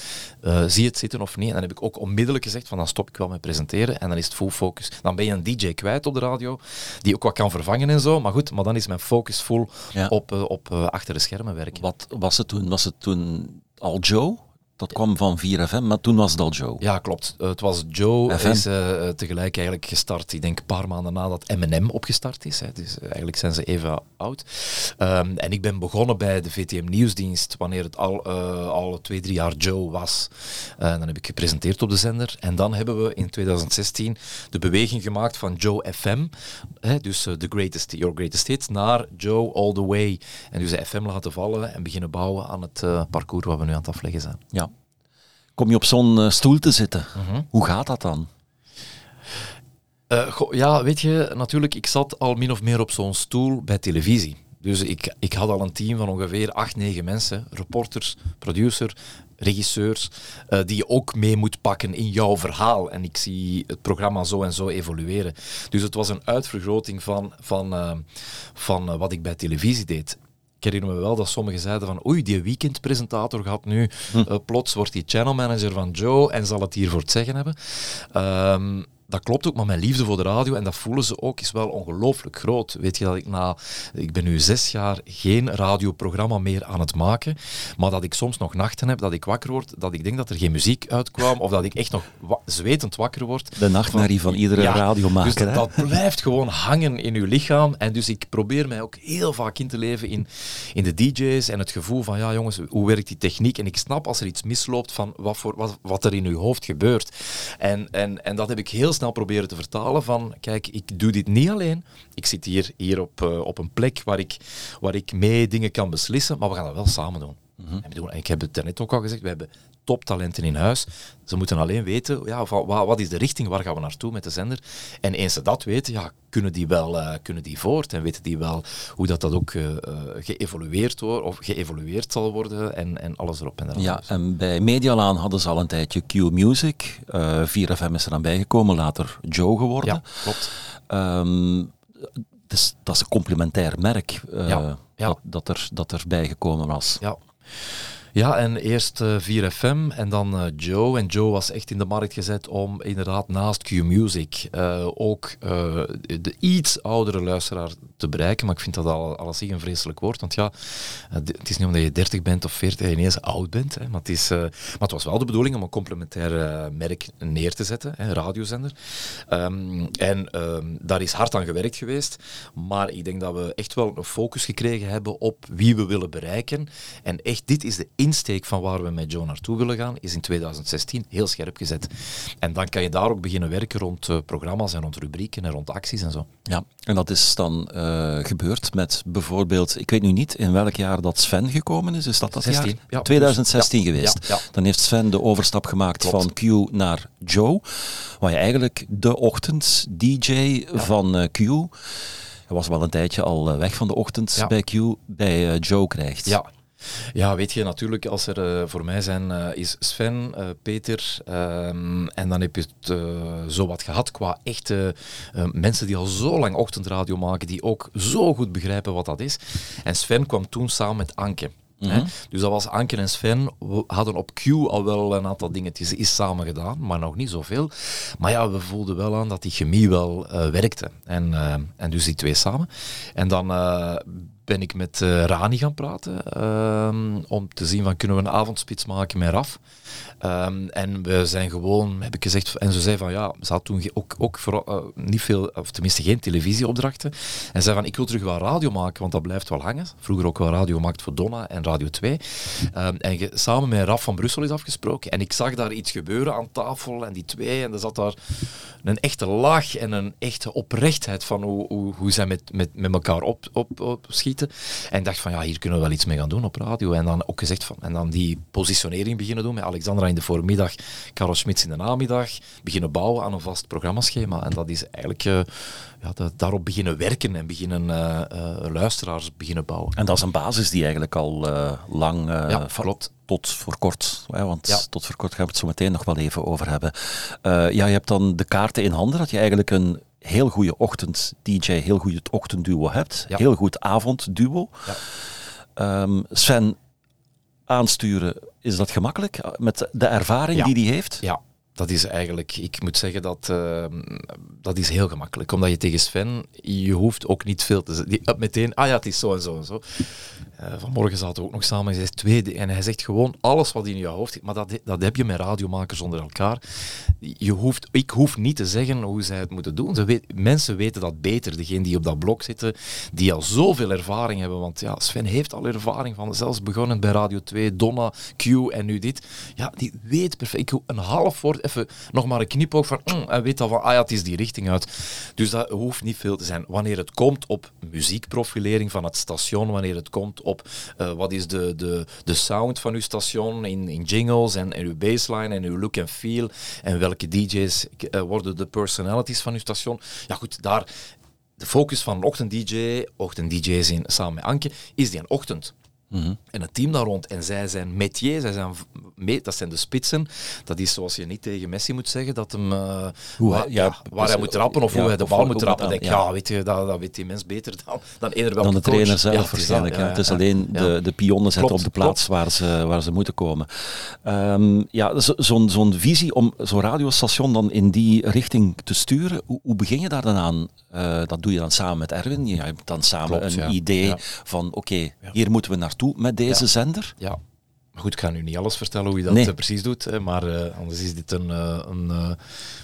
Speaker 4: Eh, zie het zitten of niet? En dan heb ik ook onmiddellijk gezegd van dan stop ik wel met presenteren en dan is het full focus. Dan ben je een DJ kwijt op de radio, die ook wat kan vervangen en zo. Maar goed, maar dan is mijn focus
Speaker 3: Ja.
Speaker 4: op, eh, op eh, achter de schermen werken.
Speaker 3: Wat was het toen? Was het toen al Joe? Dat kwam van 4FM, maar toen was het al Joe.
Speaker 4: Ja, klopt. Eh, het was Joe,
Speaker 3: FM.
Speaker 4: is eh, eh, tegelijk eigenlijk gestart. Ik denk een paar maanden nadat M&M opgestart is. Hè. Dus eigenlijk zijn ze even oud. Ehm, en ik ben begonnen bij de VTM Nieuwsdienst wanneer het al, al twee, drie jaar Joe was. Dan heb ik gepresenteerd op de zender. En dan hebben we in 2016 de beweging gemaakt van Joe FM, hè, dus The Greatest, Your Greatest Hits, naar Joe All The Way. En dus de FM laten vallen en beginnen bouwen aan het parcours wat we nu aan het afleggen zijn.
Speaker 3: Ja. Kom je op zo'n eh, stoel te zitten?
Speaker 4: Mhm.
Speaker 3: Hoe gaat dat dan?
Speaker 4: Eh, goh, ja, weet je, natuurlijk, ik zat al min of meer op zo'n stoel bij televisie. Dus ik, ik had al een team van ongeveer acht, negen mensen. Reporters, producer, regisseurs, eh, die je ook mee moet pakken in jouw verhaal. En ik zie het programma zo en zo evolueren. Dus het was een uitvergroting van, van, van wat ik bij televisie deed. Ik herinner me wel dat sommigen zeiden van oei, die weekendpresentator gaat nu uh, plots, wordt die channelmanager van Joe en zal het hier voor het zeggen hebben. Ehm, dat klopt ook, maar mijn liefde voor de radio, en dat voelen ze ook, is wel ongelooflijk groot. Weet je dat ik na, ik ben nu zes jaar geen radioprogramma meer aan het maken, maar dat ik soms nog nachten heb, dat ik wakker word, dat ik denk dat er geen muziek uitkwam, of dat ik echt nog zwetend wakker word.
Speaker 3: De nachtmerrie van, van iedere ja, radiomaker.
Speaker 4: Dus dat, blijft gewoon hangen in uw lichaam, en dus ik probeer mij ook heel vaak in te leven in, in de DJ's en het gevoel van, ja jongens, hoe werkt die techniek? En ik snap als er iets misloopt van wat, voor, wat, wat er in uw hoofd gebeurt. En, en, en dat heb ik heel snel proberen te vertalen van, kijk, ik doe dit niet alleen. Ik zit hier, hier op, uh, op een plek waar ik, waar ik mee dingen kan beslissen, maar we gaan dat wel samen doen. Mm -hmm. en ik heb het net ook al gezegd, we hebben toptalenten in huis. Ze moeten alleen weten, ja, wat is de richting, waar gaan we naartoe met de zender. En eens ze dat weten, ja, kunnen die wel uh, kunnen die voort en weten die wel hoe dat, dat ook uh, geëvolueerd wordt of geëvolueerd zal worden en, en alles erop en eraan.
Speaker 3: Ja, en bij Medialaan hadden ze al een tijdje Q Music. Uh, 4FM is er dan bijgekomen, later Joe geworden.
Speaker 4: Ja, klopt.
Speaker 3: Um, dus, dat is een complementair merk ja, ja. Dat, dat, er, dat er bijgekomen was.
Speaker 4: Ja. Ja, en eerst uh, 4FM en dan uh, Joe. En Joe was echt in de markt gezet om inderdaad naast Q-Music uh, ook de iets oudere luisteraar te bereiken. Maar ik vind dat al, alles een vreselijk woord. Want ja, het is niet omdat je 30 bent of 40 dat je ineens oud bent. Hè, maar, het is, maar het was wel de bedoeling om een complementair merk neer te zetten, radiozender. Um, en um, daar is hard aan gewerkt geweest. Maar ik denk dat we echt wel een focus gekregen hebben op wie we willen bereiken. En echt, dit is de insteek van waar we met Joe naartoe willen gaan, is in 2016 heel scherp gezet. En dan kan je daar ook beginnen werken rond uh, programma's en rond rubrieken en rond acties en zo.
Speaker 3: Ja, en dat is dan uh, gebeurd met bijvoorbeeld, ik weet nu niet in welk jaar dat Sven gekomen is, is dat dat
Speaker 4: 16,
Speaker 3: jaar?
Speaker 4: Ja,
Speaker 3: 2016
Speaker 4: ja,
Speaker 3: geweest.
Speaker 4: Ja,
Speaker 3: dan heeft Sven de overstap gemaakt
Speaker 4: Klopt.
Speaker 3: van Q naar Joe, waar je eigenlijk de ochtend-DJ van uh, Q hij was wel een tijdje al weg van de ochtend
Speaker 4: Ja.
Speaker 3: bij Q, bij Joe krijgt.
Speaker 4: Ja. Ja, weet je, natuurlijk, als er uh, voor mij zijn, uh, is Sven, uh, Peter, um, en dan heb je het zo wat gehad qua echte mensen die al zo lang ochtendradio maken, die ook zo goed begrijpen wat dat is. En Sven kwam toen samen met Anke. Mm -hmm. Dus dat was Anke en Sven, we hadden op Q al wel een aantal dingetjes is samen gedaan, maar nog niet zoveel. Maar ja, we voelden wel aan dat die chemie wel werkte. En, en dus die twee samen. En dan ben ik met Rani gaan praten um, om te zien van kunnen we een avondspits maken met Raf. Um, en we zijn gewoon, heb ik gezegd, en ze zei van ja, ze had toen ook, ook uh, niet veel, of tenminste geen televisieopdrachten. En zei van ik wil terug wel radio maken, want dat blijft wel hangen. Vroeger ook wel radio gemaakt voor Donna en Radio 2. Um, en samen met Raf van Brussel is afgesproken. En ik zag daar iets gebeuren aan tafel en die twee. En er zat daar een echte lach en een echte oprechtheid van hoe, hoe, hoe zij met, met, met elkaar op, op, op schieten. En dacht van ja, hier kunnen we wel iets mee gaan doen op radio. En dan ook gezegd van, en dan die positionering beginnen doen met Alexandra in de voormiddag, Karel Schmitz in de namiddag. Beginnen bouwen aan een vast programmaschema. En dat is eigenlijk uh, ja, dat, daarop beginnen werken en beginnen uh, uh, luisteraars beginnen bouwen.
Speaker 3: En dat is een basis die eigenlijk al lang
Speaker 4: ja, klopt.
Speaker 3: tot voor kort, hè, want ja. tot voor kort gaan we het zo meteen nog wel even over hebben. ja, je hebt dan de kaarten in handen, dat je eigenlijk een heel goede ochtend-DJ, heel goed ochtendduo hebt.
Speaker 4: Ja.
Speaker 3: Heel goed avondduo.
Speaker 4: Ja.
Speaker 3: Um, Sven, aansturen, is dat gemakkelijk? Met de ervaring
Speaker 4: ja.
Speaker 3: die hij heeft?
Speaker 4: Ja, dat is eigenlijk, ik moet zeggen dat uh, dat is heel gemakkelijk. Omdat je tegen Sven, je hoeft ook niet veel te zeggen. Meteen, ah ja, het is zo en zo en zo. Uh, vanmorgen zaten we ook nog samen. Hij zegt twee, en hij zegt gewoon alles wat in je hoofd. Maar dat, dat heb je met radiomakers onder elkaar. Je hoeft, ik hoef niet te zeggen hoe zij het moeten doen. Ze mensen weten dat beter. Degene die op dat blok zitten, die al zoveel ervaring hebben. Want ja, Sven heeft al ervaring van, zelfs begonnen bij Radio 2, Donna, Q en nu dit. Ja, die weet perfect. Ik een half woord, even nog maar een knipoog van, mm, en weet al van, ah ja, het is die richting uit. Dus dat hoeft niet veel te zijn. Wanneer het komt op muziekprofilering van het station, wanneer het komt op uh, wat is de, de, de sound van uw station in, in jingles en, en uw baseline en uw look and feel en welke DJ's uh, worden de personalities van uw station. Ja goed, daar de focus van een ochtend-DJ, ochtend-DJ's in samen met Anke, is die een ochtend. En het team daar rond. En zij zijn métier, zij zijn, mee, dat zijn de spitsen. Dat is zoals je niet tegen Messi moet zeggen, dat hem, uh,
Speaker 3: hoe
Speaker 4: waar,
Speaker 3: ja,
Speaker 4: ja, waar hij moet trappen of
Speaker 3: ja,
Speaker 4: hoe hij de bal moet trappen.
Speaker 3: dat-
Speaker 4: denk, ja. weet je, dat, dat weet die mens beter dan, dan eender welke
Speaker 3: dan de
Speaker 4: coach.
Speaker 3: trainer zelf waarschijnlijk. Het is alleen de, de pionnen zetten op de plaats waar ze, waar ze moeten komen. Ehm, ja, zo- zo'n zo'n visie om zo'n radiostation dan in die richting te sturen, hoe, hoe begin je daar dan aan? Eh, dat doe je dan samen met Erwin. Je hebt dan samen
Speaker 4: Klopt,
Speaker 3: een idee van oké, hier moeten we naartoe met deze zender.
Speaker 4: Ja. Goed, ik ga nu niet alles vertellen hoe je dat
Speaker 3: Nee.
Speaker 4: eh, precies doet. Maar eh, anders is dit een, eh, een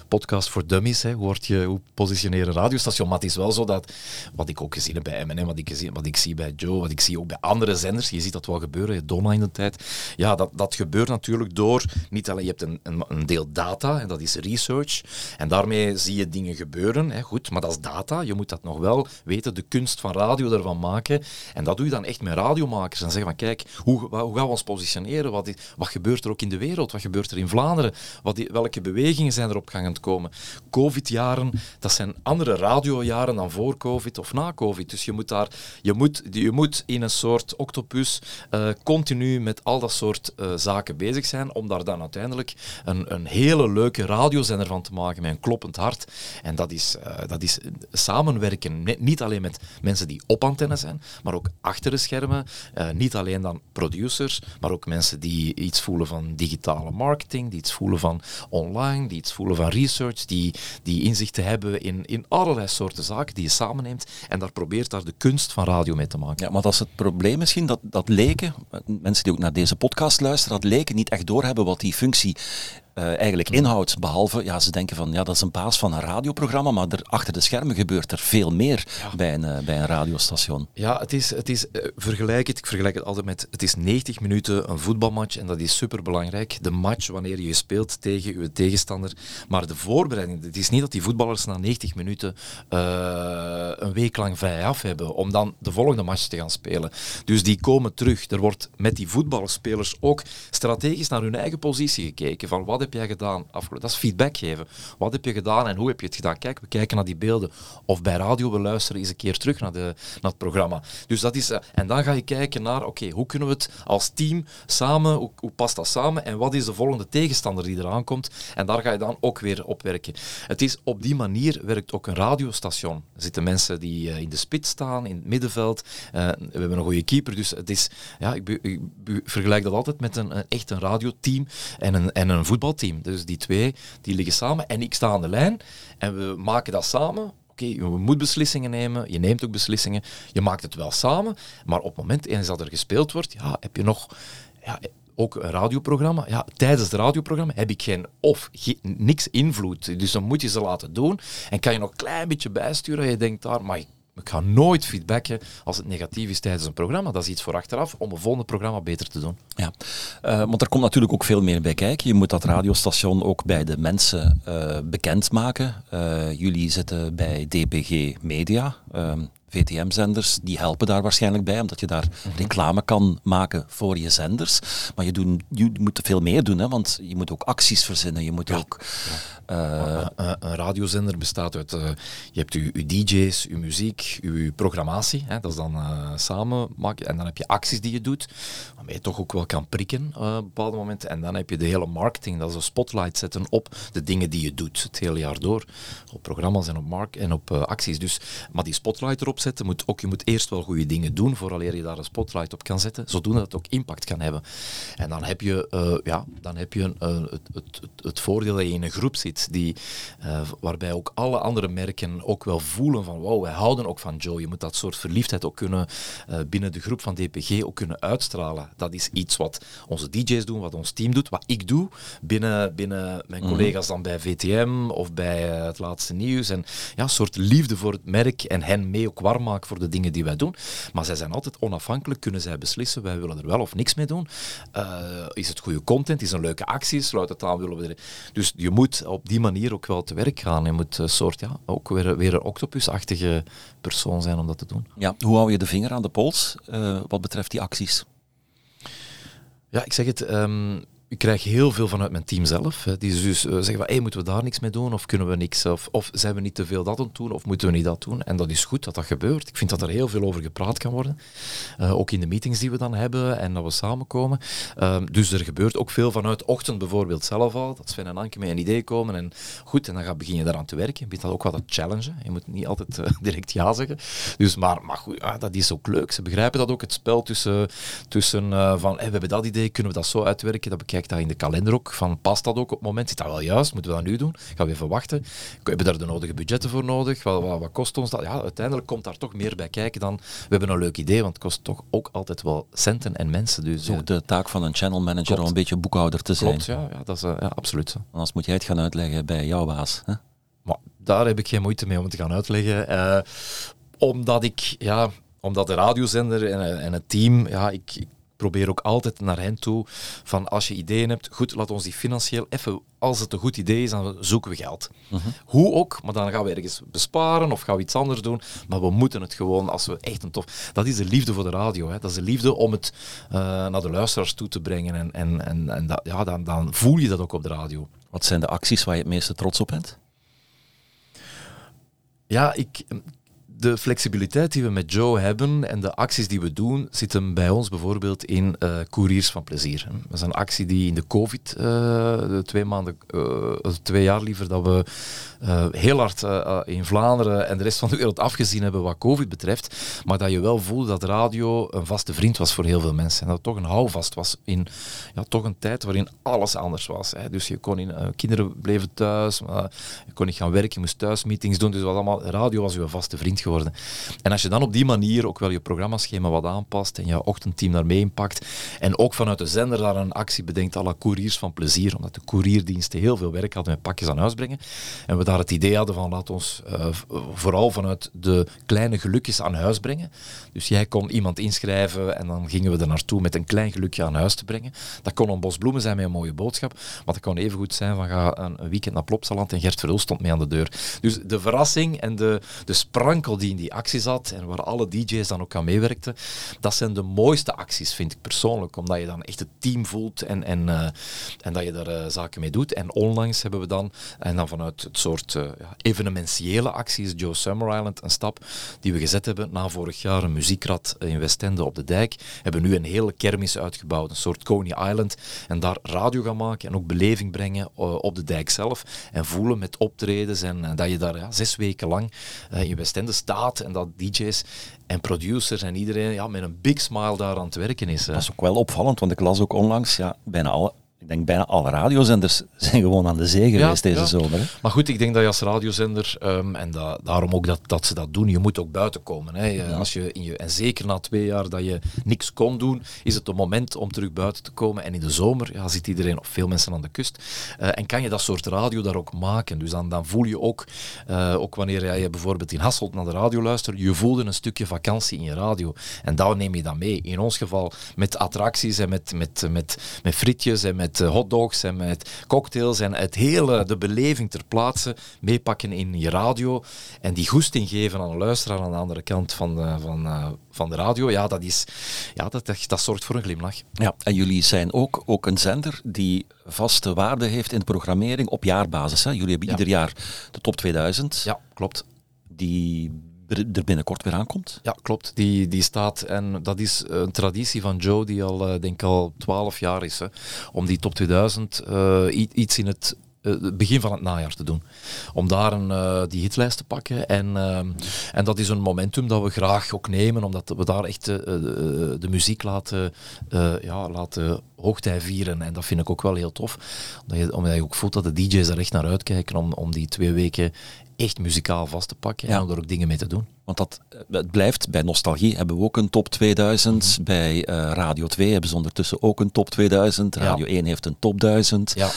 Speaker 4: podcast voor dummies. Hè. Hoe, word je, hoe positioneer een radiostation? Maar het is wel zo dat, wat ik ook gezien heb bij M&M, wat ik, gezien, wat ik zie bij Joe, wat ik zie ook bij andere zenders, je ziet dat wel gebeuren, Donna in de tijd. Ja, dat, dat gebeurt natuurlijk door, niet alleen, je hebt een, een, een deel data, en dat is research, en daarmee zie je dingen gebeuren, hè, goed, maar dat is data, je moet dat nog wel weten, de kunst van radio ervan maken, en dat doe je dan echt met radiomakers, en zeggen van, kijk, hoe, hoe gaan we ons positioneren, wat, wat gebeurt er ook in de wereld, wat gebeurt er in Vlaanderen, wat, welke bewegingen zijn er op gang komen. Covid-jaren, dat zijn andere radiojaren dan voor Covid of na Covid, dus je moet daar, je moet, je moet in een soort octopus eh, continu met al dat soort eh, zaken bezig zijn, om daar dan uiteindelijk een, een hele leuke radiozender van te maken met een kloppend hart. En dat is, eh, dat is samenwerken, niet alleen met mensen die op antenne zijn, maar ook achter de schermen. Niet alleen dan producers, maar ook mensen die iets voelen van digitale marketing, die iets voelen van online, die iets voelen van research, die, die inzichten hebben in, in allerlei soorten zaken die je samenneemt en daar probeert daar de kunst van radio mee te maken.
Speaker 3: Ja, maar dat is het probleem misschien, dat, dat leken, mensen die ook naar deze podcast luisteren, dat leken niet echt doorhebben wat die functie eh, eigenlijk inhoudt. Behalve, ja, ze denken van, ja, dat is een baas van een radioprogramma, maar er, achter de schermen gebeurt er veel meer bij, een, eh, bij een radiostation.
Speaker 4: Ja, het is, het is eh, vergelijk het, ik vergelijk het altijd met, het is 90 minuten een voetbalmatch en dat is superbelangrijk. De match wanneer je speelt tegen je tegenstander, maar de voorbereiding, het is niet dat die voetballers na 90 minuten een week lang vrij af hebben om dan de volgende match te gaan spelen. Dus die komen terug. Er wordt met die voetbalspelers ook strategisch naar hun eigen positie gekeken, van wat heb jij gedaan afgelopen, dat is feedback geven. Wat heb je gedaan en hoe heb je het gedaan? Kijk, we kijken naar die beelden. Of bij radio, we luisteren eens een keer terug naar, de, naar het programma. Dus dat is, eh, en dan ga je kijken naar, oké, hoe kunnen we het als team samen, hoe, past dat samen en wat is de volgende tegenstander die eraan komt? En daar ga je dan ook weer op werken. Het is op die manier werkt ook een radiostation. Er zitten mensen die eh, in de spits staan, in het middenveld. Eh, we hebben een goede keeper, dus het is, ja, ik, vergelijk dat altijd met een, een echt een radioteam en een, en een voetbalteam. Dus die twee, die liggen samen en ik sta aan de lijn en we maken dat samen. Oké, je moet beslissingen nemen, je neemt ook beslissingen, je maakt het wel samen, maar op het moment eens dat er gespeeld wordt, ja, heb je nog ja, ook een radioprogramma. Ja, tijdens het radioprogramma heb ik geen of ge- niks invloed. Dus dan moet je ze laten doen en kan je nog een klein beetje bijsturen. En je denkt daar, maar ik, ik ga nooit feedbacken als het negatief is tijdens een programma. Dat is iets voor achteraf om een volgende programma beter te doen.
Speaker 3: Ja, Eh, want er komt natuurlijk ook veel meer bij kijken. Je moet dat radiostation ook bij de mensen eh bekendmaken. Eh, jullie zitten bij DPG Media. VTM-zenders, die helpen daar waarschijnlijk bij, omdat je daar reclame kan maken voor je zenders. Maar je, doen, je moet veel meer doen, hè, want je moet ook acties verzinnen. Je moet ook... eh,
Speaker 4: een, een radiozender bestaat uit, eh, je hebt je, DJ's, je muziek, je programmatie, hè, dat is dan eh, samen maken. En dan heb je acties die je doet, waarmee je toch ook wel kan prikken eh, op bepaalde momenten. En dan heb je de hele marketing, dat is een spotlight zetten op de dingen die je doet het hele jaar door. Op programma's en op, mark en op eh, acties. Dus, maar die spotlight erop zetten, moet ook, je moet eerst wel goede dingen doen, vooraleer je daar een spotlight op kan zetten, zodoende dat het ook impact kan hebben. En dan heb je, eh, ja, dan heb je een, eh, het, het, het, voordeel dat je in een groep zit, die, eh, waarbij ook alle andere merken ook wel voelen van wow, wij houden ook van Joe. Je moet dat soort verliefdheid ook kunnen binnen de groep van DPG ook kunnen uitstralen. Dat is iets wat onze DJ's doen, wat ons team doet, wat ik doe binnen, binnen mijn collega's dan bij VTM of bij het laatste nieuws. En ja, een soort liefde voor het merk en hen mee ook warm maken voor de dingen die wij doen. Maar zij zijn altijd onafhankelijk, kunnen zij beslissen, wij willen er wel of niks mee doen. Eh, is het goede content, is het een leuke actie, sluit het aan, willen we er... Dus je moet op die manier ook wel te werk gaan. Je moet een soort, ja, ook weer, weer een octopusachtige persoon zijn om dat te doen.
Speaker 3: ja, hoe hou je de vinger aan de pols eh, wat betreft die acties?
Speaker 4: Ja, ik zeg het. ehm, ik krijg heel veel vanuit mijn team zelf. Die dus uh, zeggen van, hey, moeten we daar niks mee doen? Of kunnen we niks? Of, of zijn we niet te veel dat aan doen? Of moeten we niet dat doen? En dat is goed dat dat gebeurt. Ik vind dat er heel veel over gepraat kan worden. Uh, ook in de meetings die we dan hebben en dat we samenkomen. Uh, dus er gebeurt ook veel vanuit ochtend bijvoorbeeld zelf al. Dat Sven en Anke met een idee komen. En goed, en dan ga, begin je daaraan te werken. Je bent dat ook wat te challengen. Je moet niet altijd uh, direct ja zeggen. Dus, maar, maar goed, ja, dat is ook leuk. Ze begrijpen dat ook, het spel tussen, tussen van, hey, we hebben dat idee, kunnen we dat zo uitwerken? Dat bekijken dat in de kalender ook. Van, past dat ook op het moment? Zit dat wel juist? Moeten we dat nu doen? Gaan we even wachten? Hebben we daar de nodige budgetten voor nodig? Wat, wat, wat, kost ons dat? Ja, uiteindelijk komt daar toch meer bij kijken dan... We hebben een leuk idee, want het kost toch ook altijd wel centen en mensen. Dus,
Speaker 3: ook de taak van een channel manager om een beetje boekhouder te zijn.
Speaker 4: Klopt, ja, ja, dat is uh, ja, absoluut zo.
Speaker 3: Anders moet jij het gaan uitleggen bij jouw baas. Hè?
Speaker 4: Maar daar heb ik geen moeite mee om het te gaan uitleggen. Uh, omdat ik... Ja, omdat de radiozender en, en het team, ja, ik, ik probeer ook altijd naar hen toe van als je ideeën hebt, goed, laat ons die financieel even, als het een goed idee is, dan zoeken we geld. Uh-huh. Hoe ook, maar dan gaan we ergens besparen of gaan we iets anders doen. Maar we moeten het gewoon, als we echt een tof... Dat is de liefde voor de radio. Hè. Dat is de liefde om het uh, naar de luisteraars toe te brengen. En, en, en, en dat, ja, dan, dan voel je dat ook op de radio.
Speaker 3: Wat zijn de acties waar je het meeste trots op bent?
Speaker 4: Ja, ik, de flexibiliteit die we met Joe hebben en de acties die we doen, zitten bij ons bijvoorbeeld in uh, Couriers van Plezier. Dat is een actie die in de COVID, uh, de twee maanden, uh, twee jaar liever, dat we heel hard in Vlaanderen en de rest van de wereld afgezien hebben wat COVID betreft, maar dat je wel voelde dat radio een vaste vriend was voor heel veel mensen. En dat het toch een houvast was in ja, toch een tijd waarin alles anders was. Hè. Dus je kon in, kinderen bleven thuis, je kon niet gaan werken, je moest thuis meetings doen, dus wat allemaal, radio was je vaste vriend geworden. En als je dan op die manier ook wel je programmaschema wat aanpast en je ochtendteam daarmee inpakt en ook vanuit de zender daar een actie bedenkt la couriers van plezier, omdat de courierdiensten heel veel werk hadden met pakjes aan huis brengen en we daar het idee hadden van laat ons uh, vooral vanuit de kleine gelukjes aan huis brengen. Dus jij kon iemand inschrijven en dan gingen we er naartoe met een klein gelukje aan huis te brengen. Dat kon een bos bloemen zijn met een mooie boodschap, maar dat kon even goed zijn van ga een, weekend naar Plopsaland en Gert Verhul stond mee aan de deur. Dus de verrassing en de, de sprankel die in die actie zat en waar alle DJ's dan ook aan meewerkten, dat zijn de mooiste acties, vind ik persoonlijk. Omdat je dan echt het team voelt en, en, uh, en dat je daar uh, zaken mee doet. En onlangs hebben we dan, en dan vanuit het soort ja, evenementiële acties, Joe Summer Island, een stap die we gezet hebben na vorig jaar een muziekrad in Westende op de dijk, hebben nu een hele kermis uitgebouwd, een soort Coney Island, en daar radio gaan maken en ook beleving brengen op de dijk zelf en voelen met optredens en dat je daar zes weken lang in Westende staat en dat DJ's en producers en iedereen ja, met een big smile daar aan het werken is.
Speaker 3: Dat is ook wel opvallend, want ik las ook onlangs, ja, bijna alle, ik denk bijna alle radiozenders zijn gewoon aan de zee geweest deze zomer. Hè?
Speaker 4: Maar goed, ik denk dat je als radiozender, um, en da daarom ook dat, dat ze dat doen, je moet ook buiten komen. Hè. Ja. Als je in je, en zeker na twee jaar dat je niks kon doen, is het een moment om terug buiten te komen. En in de zomer ja, zit iedereen, of veel mensen aan de kust. Uh, en kan je dat soort radio daar ook maken. Dus dan, dan voel je ook, uh, ook wanneer je bijvoorbeeld in Hasselt naar de radio luistert, je voelde een stukje vakantie in je radio. En dat neem je dan mee. In ons geval met attracties en met, met, met, met frietjes en met met eh, hotdogs en met cocktails en het hele, de beleving ter plaatse meepakken in je radio en die goesting geven aan een luisteraar aan de andere kant van de, van, uh, van de radio, ja, dat, is, ja dat, dat, dat zorgt voor een glimlach.
Speaker 3: Ja, en jullie zijn ook, ook een zender die vaste waarde heeft in de programmering op jaarbasis. Hè? Jullie hebben ja. ieder jaar de top 2000.
Speaker 4: Ja, klopt.
Speaker 3: Die er binnenkort weer aankomt.
Speaker 4: Ja, klopt. Die, die staat, en dat is een traditie van Joe die al, uh, denk al 12 jaar is, hè, om die top 2000 uh, iets in het uh, begin van het najaar te doen. Om daar een, die hitlijst te pakken. En, en dat is een momentum dat we graag ook nemen, omdat we daar echt de muziek laten, ja, laten hoogtij vieren. En dat vind ik ook wel heel tof. Omdat je, omdat je ook voelt dat de DJ's er echt naar uitkijken om, om die twee weken echt muzikaal vast te pakken ja. en om er ook dingen mee te doen.
Speaker 3: Want dat, het blijft, bij Nostalgie hebben we ook een top 2000. Mm -hmm. Bij uh, Radio 2 hebben ze ondertussen ook een top 2000. Radio ja. 1 heeft een top 1000.
Speaker 4: Ja.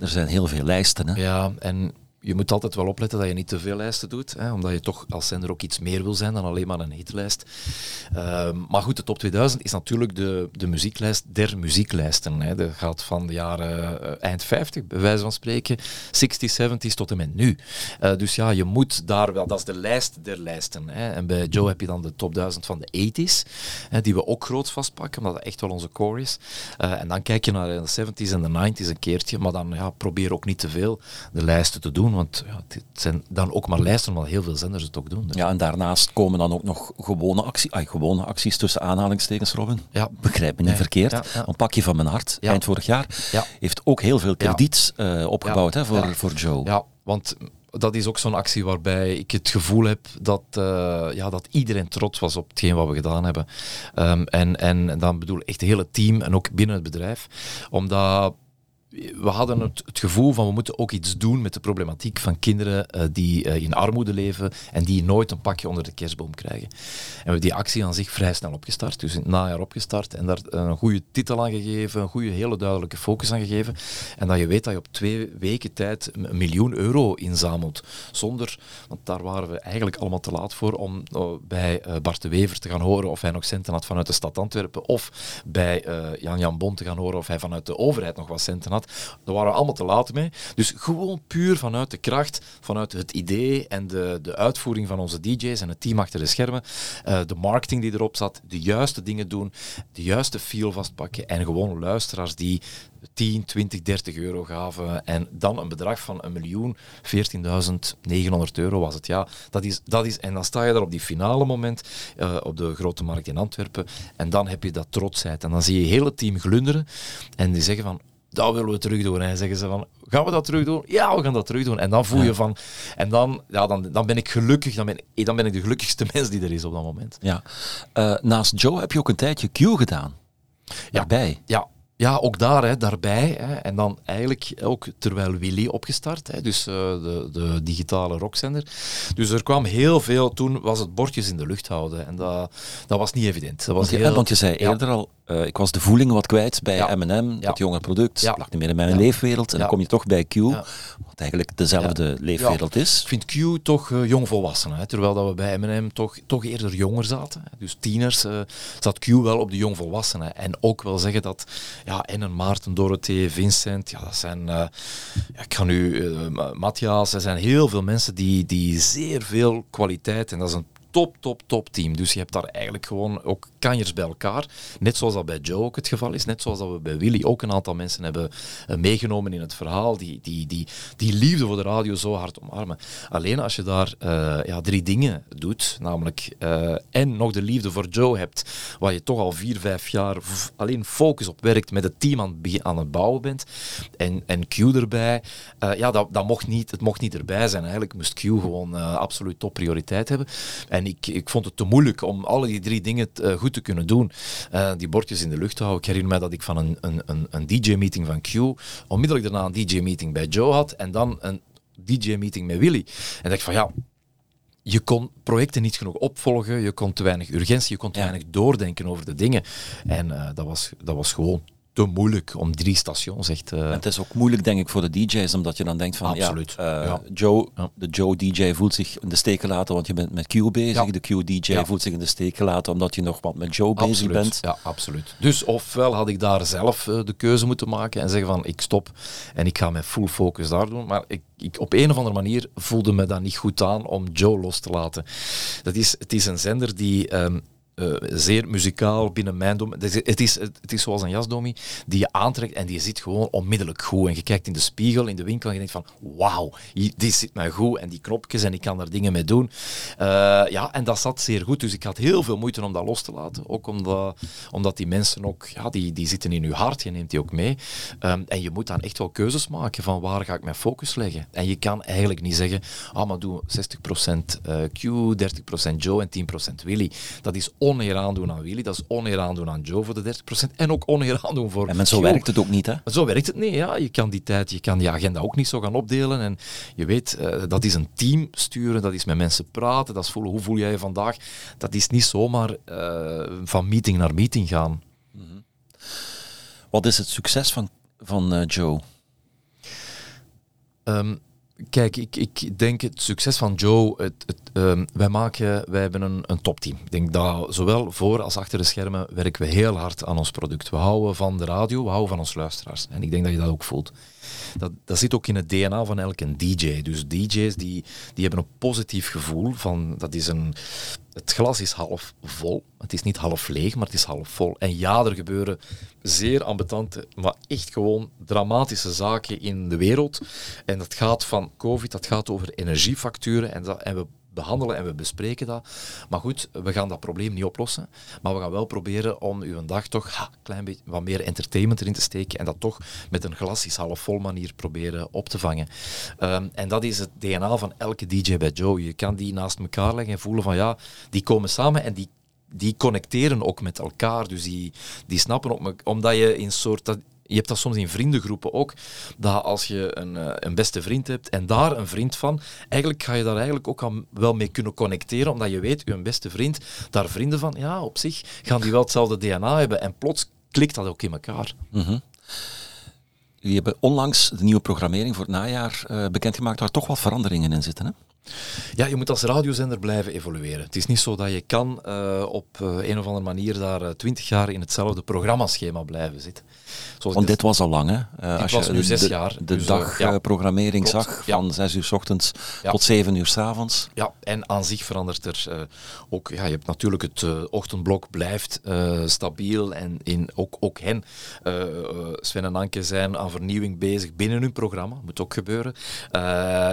Speaker 3: Er zijn heel veel lijsten. Hè?
Speaker 4: Ja, en je moet altijd wel opletten dat je niet te veel lijsten doet, hè, omdat je toch als zender ook iets meer wil zijn dan alleen maar een hitlijst. Ehm, maar goed, de top 2000 is natuurlijk de, de muzieklijst der muzieklijsten. Hè. Dat gaat van de jaren eh, eind 50, bij wijze van spreken, 60s, 70s tot en met nu. Uh, dus ja, je moet daar wel, dat is de lijst der lijsten. Hè. En bij Joe heb je dan de top 1000 van de 80s, hè, die we ook groot vastpakken, omdat dat echt wel onze core is. Uh, en dan kijk je naar de 70s en de 90s een keertje, maar dan ja, probeer ook niet te veel de lijsten te doen, want ja, het zijn dan ook maar lijsten, omdat heel veel zenders het ook doen. Dus.
Speaker 3: Ja, en daarnaast komen dan ook nog gewone, actie, ay, gewone acties tussen aanhalingstekens, Robin.
Speaker 4: Ja.
Speaker 3: Begrijp me niet verkeerd.
Speaker 4: Ja.
Speaker 3: Een pakje van mijn hart, eind vorig jaar,
Speaker 4: Ja.
Speaker 3: heeft ook heel veel krediet eh, opgebouwd hè, voor, voor Joe.
Speaker 4: Ja, want dat is ook zo'n actie waarbij ik het gevoel heb dat, eh, ja, dat iedereen trots was op hetgeen wat we gedaan hebben. Ehm, en, en dan bedoel ik echt het hele team en ook binnen het bedrijf. Omdat we hadden het, het gevoel van we moeten ook iets doen met de problematiek van kinderen eh, die eh, in armoede leven en die nooit een pakje onder de kerstboom krijgen. En we hebben die actie aan zich vrij snel opgestart, dus in het najaar opgestart en daar een goede titel aan gegeven, een goede, hele duidelijke focus aan gegeven. En dat je weet dat je op twee weken tijd een miljoen euro inzamelt. Zonder, want daar waren we eigenlijk allemaal te laat voor om eh, bij Bart de Wever te gaan horen of hij nog centen had vanuit de stad Antwerpen of bij Jan-Jan Bon te gaan horen of hij vanuit de overheid nog wat centen had. Daar waren we allemaal te laat mee. Dus gewoon puur vanuit de kracht, vanuit het idee en de, de uitvoering van onze DJ's en het team achter de schermen, eh, de marketing die erop zat, de juiste dingen doen, de juiste feel vastpakken en gewoon luisteraars die 10, 20, 30 euro gaven en dan een bedrag van een miljoen, 14.900 euro was het. Ja, dat is, dat is, en dan sta je daar op die finale moment eh, op de grote markt in Antwerpen en dan heb je dat trotsheid en dan zie je het hele team glunderen en die zeggen van dat willen we terug doen. En zeggen ze van, gaan we dat terug doen? Ja, we gaan dat terug doen. En dan voel je van, en dan, ja, dan, dan ben ik gelukkig, dan ben, ik- dan ben ik de gelukkigste mens die er is op dat moment.
Speaker 3: Ja. Eh, naast Joe heb je ook een tijdje Q gedaan. Daarbij.
Speaker 4: Ja, ja ook daar, hè, daarbij. Hè. En dan eigenlijk ook terwijl Willy opgestart, hè, dus eh, de, de digitale rockzender. Dus er kwam heel veel, toen was het bordjes in de lucht houden. En dat, dat was niet evident. Dat was
Speaker 3: Want je,
Speaker 4: heel,
Speaker 3: want je zei
Speaker 4: Ja.
Speaker 3: eerder al, eh, ik was de voeling wat kwijt bij
Speaker 4: Ja.
Speaker 3: M&M, dat jonge product.
Speaker 4: Ja.
Speaker 3: lag niet meer in mijn leefwereld. En dan kom je toch bij Q, wat eigenlijk dezelfde leefwereld
Speaker 4: Ik
Speaker 3: is.
Speaker 4: vind Q toch eh, jongvolwassenen, hè, terwijl dat we bij M&M toch, toch eerder jonger zaten. hè. Dus tieners eh, zat Q wel op de jongvolwassenen. En ook wel zeggen dat, ja, en Maarten, Dorothee, Vincent, ja, dat zijn, ja, ik ga nu, Ma- Matthias, er zijn heel veel mensen die, die zeer veel kwaliteit, en dat is een top, top, top team. Dus je hebt daar eigenlijk gewoon ook kanjers bij elkaar. Net zoals dat bij Joe ook het geval is. Net zoals dat we bij Willy ook een aantal mensen hebben eh, meegenomen in het verhaal. Die, die, die, die liefde voor de radio zo hard omarmen. Alleen als je daar eh, ja, drie dingen doet, namelijk eh, en nog de liefde voor Joe hebt, waar je toch al vier, vijf jaar alleen focus op werkt, met het team aan aan het bouwen bent, en, en Q erbij, ja, dat, dat mocht niet, het mocht niet erbij zijn. Eigenlijk moest Q gewoon absoluut topprioriteit hebben. En ik, ik vond het te moeilijk om alle die drie dingen goed te kunnen doen. Eh, die bordjes in de lucht te houden. Ik herinner mij dat ik van een, een, een, een DJ-meeting van Q onmiddellijk daarna een DJ-meeting bij Joe had en dan een DJ-meeting met Willy. En dacht van ja, je kon projecten niet genoeg opvolgen, je kon te weinig urgentie, je kon te weinig doordenken over de dingen. En eh, dat, was, dat was gewoon te moeilijk om drie stations echt... eh,
Speaker 3: het is ook moeilijk, denk ik, voor de DJ's, omdat je dan denkt van,
Speaker 4: Absoluut.
Speaker 3: ja, eh,
Speaker 4: Ja.
Speaker 3: Joe,
Speaker 4: Ja.
Speaker 3: de Joe DJ voelt zich in de steek gelaten, want je bent met Q bezig. De Q DJ
Speaker 4: Ja.
Speaker 3: voelt zich in de steek gelaten, omdat je nog wat met Joe bezig
Speaker 4: Absoluut.
Speaker 3: bent.
Speaker 4: Ja, absoluut. Dus ofwel had ik daar zelf eh, de keuze moeten maken en zeggen van ik stop en ik ga met full focus daar doen. Maar ik, ik, op een of andere manier voelde me dat niet goed aan om Joe los te laten. Dat is, het is een zender die ehm, eh, zeer muzikaal binnen mijn domein. Het is, het, is, zoals een jasdomie die je aantrekt en die zit gewoon onmiddellijk goed. En je kijkt in de spiegel in de winkel en je denkt van wauw, dit zit mij goed en die knopjes en ik kan daar dingen mee doen. Eh, ja, en dat zat zeer goed. Dus ik had heel veel moeite om dat los te laten. Ook omdat, omdat die mensen ook, ja, die, die zitten in je hart, je neemt die ook mee. Ehm, en je moet dan echt wel keuzes maken van waar ga ik mijn focus leggen. En je kan eigenlijk niet zeggen, ah, maar doe 60% eh, Q, 30% Joe en 10% Willy. Dat is oneer aandoen aan Willy, dat is oneer aandoen aan Joe voor de 30% en ook oneer aandoen voor
Speaker 3: En zo werkt het ook niet, hè?
Speaker 4: Zo werkt het niet. Ja. Je kan die tijd, je kan die agenda ook niet zo gaan opdelen. En je weet, eh, dat is een team sturen, dat is met mensen praten, dat is voelen hoe voel jij je vandaag. Dat is niet zomaar eh, van meeting naar meeting gaan.
Speaker 3: Wat is het succes van, van eh, Joe?
Speaker 4: Ehm, Kijk, ik, ik denk het succes van Joe, het, het, ehm, wij, maken, wij hebben een, een topteam. Ik denk dat zowel voor als achter de schermen werken we heel hard aan ons product. We houden van de radio, we houden van ons luisteraars. En ik denk dat je dat ook voelt. Dat, dat zit ook in het DNA van elke DJ. Dus DJ's die, die hebben een positief gevoel van, dat is een, het glas is half vol. Het is niet half leeg, maar het is half vol. En ja, er gebeuren zeer ambetante, maar echt gewoon dramatische zaken in de wereld. En dat gaat van COVID, dat gaat over energiefacturen. En, dat, en we behandelen en we bespreken dat. Maar goed, we gaan dat probleem niet oplossen. Maar we gaan wel proberen om uw dag toch een klein beetje wat meer entertainment erin te steken en dat toch met een glas is half vol manier proberen op te vangen. Ehm, en dat is het DNA van elke DJ bij Joe. Je kan die naast elkaar leggen en voelen van ja, die komen samen en die die connecteren ook met elkaar. Dus die, die snappen ook, omdat je in soort. Dat, je hebt dat soms in vriendengroepen ook, dat als je een, eh, een beste vriend hebt en daar een vriend van, eigenlijk ga je daar eigenlijk ook al wel mee kunnen connecteren, omdat je weet, je beste vriend, daar vrienden van, ja, op zich gaan die wel hetzelfde DNA hebben en plots klikt dat ook in elkaar.
Speaker 3: Mm Jullie hebben onlangs de nieuwe programmering voor het najaar uh, bekendgemaakt waar toch wat veranderingen in zitten. Hè?
Speaker 4: Ja, je moet als radiozender blijven evolueren. Het is niet zo dat je kan uh, op een of andere manier daar twintig jaar in hetzelfde programmaschema blijven zitten.
Speaker 3: Want dit was al lang, hè?
Speaker 4: Uh, als was je nu de, zes jaar.
Speaker 3: De, dus, dagprogrammering ja, zag, van zes uur s ochtends tot zeven uur s avonds.
Speaker 4: Ja, en aan zich verandert er uh, ook... Ja, je hebt natuurlijk het uh, ochtendblok blijft stabiel en in, ook, ook hen, Sven en Anke, zijn aan vernieuwing bezig binnen hun programma. Moet ook gebeuren.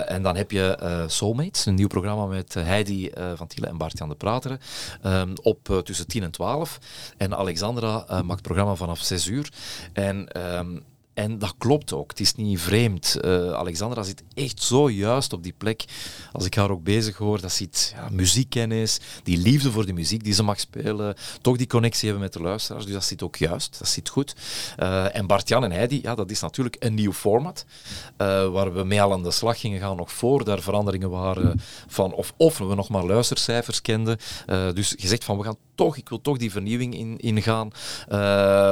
Speaker 4: en dan heb je Soulmates, een nieuw programma met Heidi van Tiele en Bart-Jan de Prateren, um, op tussen 10 en 12. En Alexandra maakt het programma vanaf 6 uur. En um, En dat klopt ook. Het is niet vreemd. Uh, Alexandra zit echt zo juist op die plek. Als ik haar ook bezig hoor, dat zit ja, muziekkennis, die liefde voor de muziek die ze mag spelen, toch die connectie hebben met de luisteraars. Dus dat zit ook juist. Dat zit goed. Uh, en Bart-Jan en Heidi, ja, dat is natuurlijk een nieuw format. Uh, waar we mee al aan de slag gingen gaan nog voor daar veranderingen waren van of, of we nog maar luistercijfers kenden. dus gezegd van we gaan toch, ik wil toch die vernieuwing in, ingaan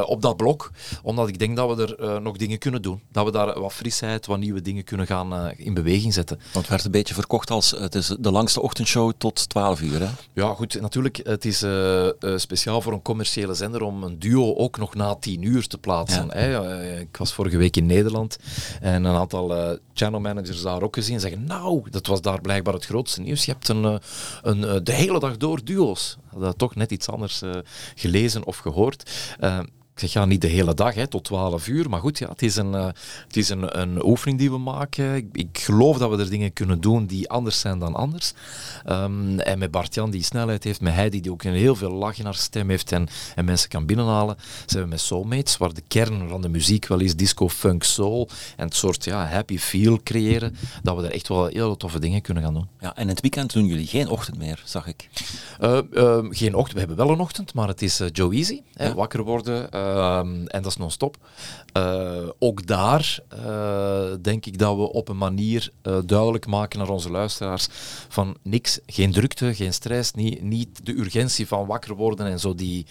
Speaker 4: op dat blok. Omdat ik denk dat we er nog dingen kunnen doen. Dat we daar wat frisheid, wat nieuwe dingen kunnen gaan uh, in beweging zetten.
Speaker 3: Want het werd een beetje verkocht als het is de langste ochtendshow tot 12 uur. Hè?
Speaker 4: Ja, goed. Natuurlijk, het is uh, uh, speciaal voor een commerciële zender om een duo ook nog na 10 uur te plaatsen. Ja. Hè? ik was vorige week in Nederland en een aantal channel managers daar ook gezien zeggen, nou, dat was daar blijkbaar het grootste nieuws. Je hebt een, een, de hele dag door duo's. Dat toch net iets anders gelezen of gehoord. Ik zeg ja, niet de hele dag, hè, tot 12 uur. Maar goed, ja, het is een, uh, het is een, een oefening die we maken. Ik, ik, geloof dat we er dingen kunnen doen die anders zijn dan anders. Um, en met Bart-Jan die snelheid heeft, met Heidi die ook een heel veel lach in haar stem heeft en, en mensen kan binnenhalen. Zijn we met Soulmates, waar de kern van de muziek wel is disco, funk, soul. En het soort ja, happy feel creëren. Dat we er echt wel heel toffe dingen kunnen gaan doen.
Speaker 3: Ja, en in het weekend doen jullie geen ochtend meer, zag ik.
Speaker 4: Uh, uh, geen ochtend, we hebben wel een ochtend, maar het is Joe Easy. Ja. wakker worden Ehm, en dat is non-stop. Uh, ook daar uh, denk ik dat we op een manier uh, duidelijk maken naar onze luisteraars van niks, geen drukte, geen stress, niet, niet de urgentie van wakker worden en zo die,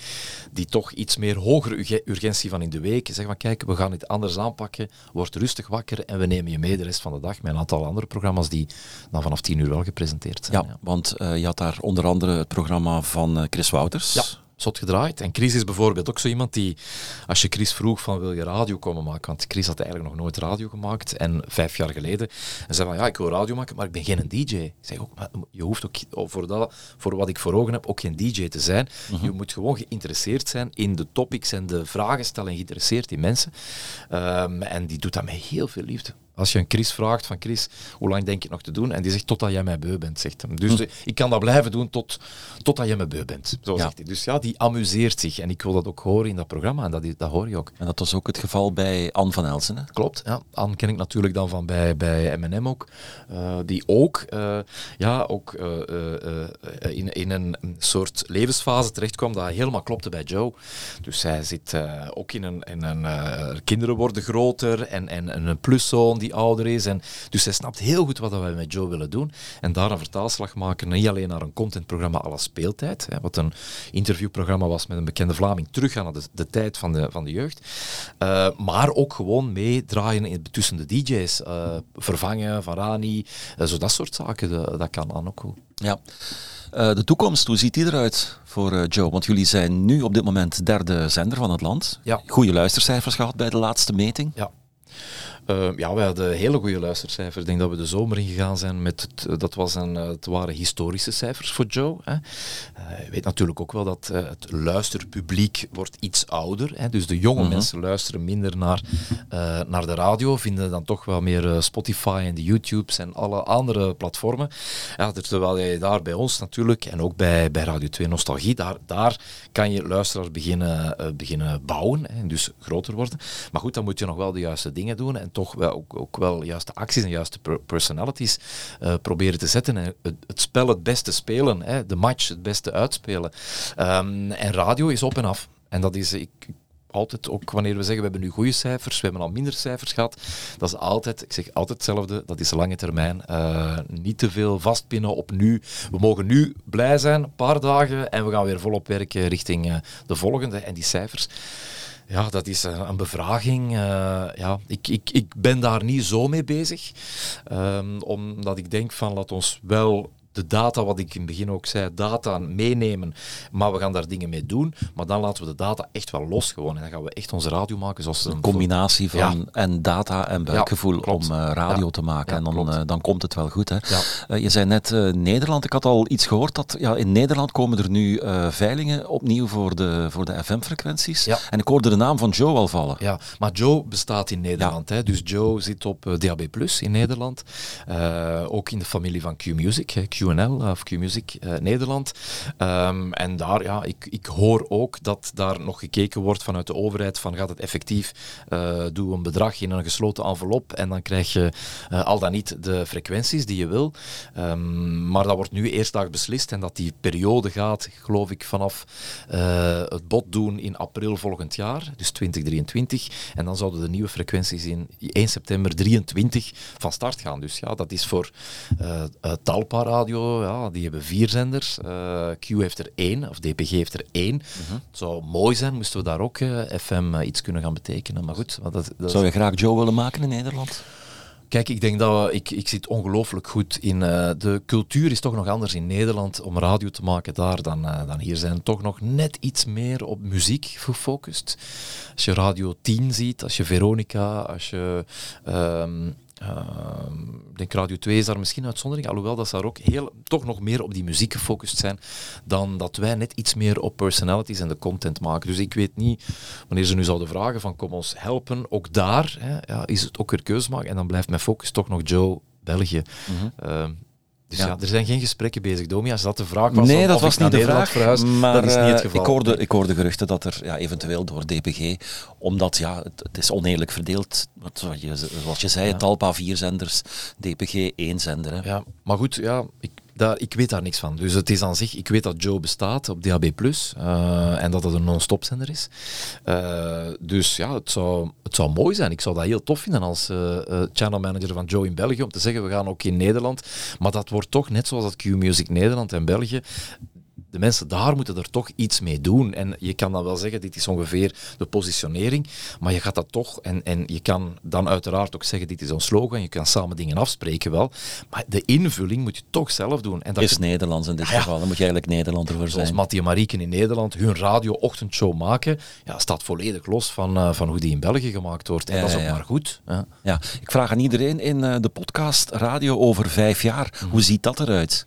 Speaker 4: die toch iets meer hogere urgentie van in de week. Zeg maar, kijk, we gaan het anders aanpakken, word rustig wakker en we nemen je mee de rest van de dag met een aantal andere programma's die dan vanaf tien uur wel gepresenteerd zijn.
Speaker 3: Ja, ja. want je had daar onder andere het programma van Chris Wouters.
Speaker 4: Ja zot gedraaid. En Chris is bijvoorbeeld ook zo iemand die, als je Chris vroeg van wil je radio komen maken, want Chris had eigenlijk nog nooit radio gemaakt en vijf jaar geleden, en zei van ja, ik wil radio maken, maar ik ben geen DJ. Ik zeg ook, maar je hoeft ook voor, dat, voor wat ik voor ogen heb ook geen DJ te zijn. Mhm. Je moet gewoon geïnteresseerd zijn in de topics en de vragen stellen en geïnteresseerd in mensen. Um, en die doet dat met heel veel liefde. Als je een Chris vraagt van Chris, hoe lang denk je nog te doen? En die zegt totdat jij mij beu bent, zegt hem. Dus hm. ik kan dat blijven doen tot, totdat jij me beu bent. Zo zegt hij. Dus ja, die amuseert zich. En ik wil dat ook horen in dat programma. En dat, dat hoor je ook.
Speaker 3: En dat was ook het geval bij Anne van Elsen. Hè?
Speaker 4: Klopt. Ja. Anne ken ik natuurlijk dan van bij, bij M&M ook. Uh, die ook, uh, ja, ook uh, in, in een soort levensfase terecht kwam dat helemaal klopte bij Joe. Dus zij zit ook in een... In een kinderen worden groter en, en, en een pluszoon die die ouder is. En, dus hij snapt heel goed wat wij met Joe willen doen. En daar een vertaalslag maken, niet alleen naar een contentprogramma à la speeltijd, hè, wat een interviewprogramma was met een bekende Vlaming, teruggaan naar de, de tijd van de, van de jeugd. Uh, maar ook gewoon meedraaien in, tussen de DJ's. Uh, vervangen van Rani, uh, zo dat soort zaken, dat, dat kan dan ook goed.
Speaker 3: Ja. Uh, de toekomst, hoe ziet die eruit voor uh, Joe? Want jullie zijn nu op dit moment derde zender van het land.
Speaker 4: Ja.
Speaker 3: Goede luistercijfers gehad bij de laatste meting.
Speaker 4: Ja. Uh, ja, we hadden hele goede luistercijfers. Ik denk dat we de zomer ingegaan zijn met, het, dat was een, het waren historische cijfers voor Joe. Hè. Uh, je weet natuurlijk ook wel dat uh, het luisterpubliek wordt iets ouder. Hè. Dus de jonge -hmm. mensen luisteren minder naar, naar de radio, vinden dan toch wel meer Spotify en de YouTubes en alle andere platformen. Ja, terwijl je daar bij ons natuurlijk, en ook bij, bij Radio 2 Nostalgie, daar, daar kan je luisteraars beginnen, beginnen bouwen. Hè, dus groter worden. Maar goed, dan moet je nog wel de juiste dingen doen en toch wel, ook, ook wel juiste acties en juiste per personalities uh, proberen te zetten en het, het, spel het beste spelen, hè, de match het beste uitspelen. Um, en radio is op en af. En dat is, ik, altijd, ook wanneer we zeggen we hebben nu goede cijfers, we hebben al minder cijfers gehad, dat is altijd, ik zeg altijd hetzelfde, dat is lange termijn. Uh, niet te veel vastpinnen op nu. We mogen nu blij zijn, een paar dagen, en we gaan weer volop werken richting uh, de volgende. En die cijfers, ja, dat is een bevraging. Uh, ja, ik, ik, ik ben daar niet zo mee bezig. Um, omdat ik denk van laat ons wel de data, wat ik in het begin ook zei, data meenemen, maar we gaan daar dingen mee doen. Maar dan laten we de data echt wel los gewoon. En dan gaan we echt onze radio maken zoals
Speaker 3: een combinatie van ja. en data en buikgevoel ja, om uh, radio ja. te maken. en dan, uh, dan komt het wel goed. Hè? Uh, je zei net Nederland. Ik had al iets gehoord dat ja, in Nederland komen er nu veilingen opnieuw voor de, voor de FM-frequenties. En ik hoorde de naam van Joe al vallen.
Speaker 4: Ja, maar Joe bestaat in Nederland. Hè? Dus Joe zit op DAB Plus in Nederland. ook in de familie van Q-Music. QNL of Q-Music uh, Nederland. Um, en daar, ja, ik, ik hoor ook dat daar nog gekeken wordt vanuit de overheid van gaat het effectief, uh, doe een bedrag in een gesloten envelop en dan krijg je uh, al dan niet de frequenties die je wil. Um, maar dat wordt nu eerst dag beslist en dat die periode gaat, geloof ik, vanaf het bod doen in april volgend jaar, dus 2023. En dan zouden de nieuwe frequenties in 1 september 23 van start gaan. Dus ja, dat is voor Talpa Radio, ja, die hebben vier zenders. Uh, Q heeft er één, of DPG heeft er één. -hmm. Het zou mooi zijn, moesten we daar ook uh, FM uh, iets kunnen gaan betekenen. Maar goed, dat, dat
Speaker 3: zou je graag Joe willen maken in Nederland?
Speaker 4: Kijk, ik denk dat we, ik, ik zit ongelooflijk goed in. Uh, de cultuur is toch nog anders in Nederland om radio te maken daar dan, uh, dan hier. Zijn toch nog net iets meer op muziek gefocust. Als je Radio 10 ziet, als je Veronica, als je. Um, uh, ik denk Radio 2 is daar misschien een uitzondering, alhoewel dat ze daar ook heel, toch nog meer op die muziek gefocust zijn dan dat wij net iets meer op personalities en de content maken. Dus ik weet niet, wanneer ze nu zouden vragen van kom ons helpen, ook daar hè, ja, is het ook weer keuze maken en dan blijft mijn focus toch nog Joe, België. Mm -hmm. uh, dus ja. ja. er zijn geen gesprekken bezig, Domi. Als dat de vraag was,
Speaker 3: nee, dat was niet de vraag.
Speaker 4: Verhuis, maar dat is niet het geval.
Speaker 3: Ik hoorde, ik hoorde geruchten dat er ja, eventueel door DPG, omdat ja, het, het is oneerlijk verdeeld, wat, wat je, zoals je zei, ja. Talpa vier zenders, DPG één zender. Hè.
Speaker 4: Ja, maar goed, ja, ik, daar, ik weet daar niks van. Dus het is aan zich, ik weet dat Joe bestaat op DAB+, uh, en dat het een non-stop zender is. Uh, dus ja, het zou, het zou mooi zijn. Ik zou dat heel tof vinden als uh, channel manager van Joe in België, om te zeggen, we gaan ook in Nederland. Maar dat wordt toch, net zoals dat Q-Music Nederland en België, de mensen daar moeten er toch iets mee doen. En je kan dan wel zeggen, dit is ongeveer de positionering, maar je gaat dat toch, en, en je kan dan uiteraard ook zeggen, dit is ons slogan, je kan samen dingen afspreken wel, maar de invulling moet je toch zelf doen. En
Speaker 3: dat is Nederlands in dit geval, dan moet je eigenlijk Nederlander voor zijn.
Speaker 4: Zoals Mattie en Marieken in Nederland hun radio-ochtendshow maken, ja, staat volledig los van, uh, van hoe die in België gemaakt wordt. En ja, dat is ook ja. maar goed.
Speaker 3: Ja. ik vraag aan iedereen in uh, de podcast Radio over vijf jaar, mm. hoe ziet dat eruit?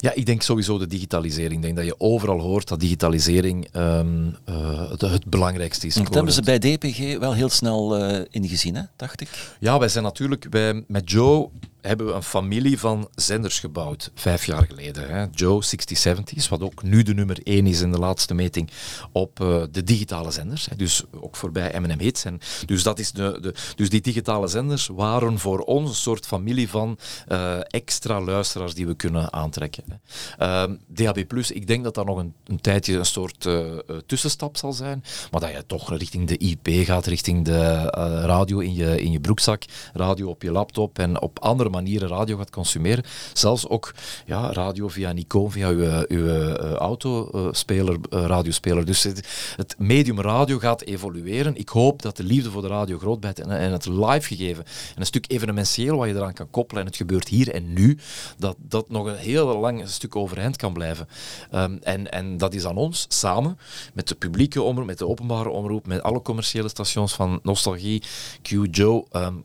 Speaker 4: Ja, ik denk sowieso de digitalisering. Ik denk dat je overal hoort dat digitalisering um, uh, het, het, belangrijkste is.
Speaker 3: Dat hebben ze bij DPG wel heel snel uh, ingezien, hè, dacht ik.
Speaker 4: Ja, wij zijn natuurlijk wij, met Joe hebben we een familie van zenders gebouwd, vijf jaar geleden. Hè. Joe 6070's, wat ook nu de nummer één is in de laatste meting op uh, de digitale zenders. Hè. Dus ook voorbij M&M Hits. En dus, dat is de, de, dus die digitale zenders waren voor ons een soort familie van uh, extra luisteraars die we kunnen aantrekken. Uh, ehm, DHB+, ik denk dat dat nog een, een tijdje een soort uh, tussenstap zal zijn, maar dat je toch richting de IP gaat, richting de radio in je, in je broekzak, radio op je laptop en op andere manieren radio gaat consumeren. Zelfs ook ja, radio via Nikon, via uw, uw uh, autospeler, uh, radiospeler. Dus het, medium radio gaat evolueren. Ik hoop dat de liefde voor de radio groot blijft en, en het live gegeven en een stuk evenementieel wat je eraan kan koppelen en het gebeurt hier en nu, dat dat nog een heel lang stuk overeind kan blijven. Um, en, en dat is aan ons, samen, met de publieke omroep, met de openbare omroep, met alle commerciële stations van Nostalgie, Q, Joe, um,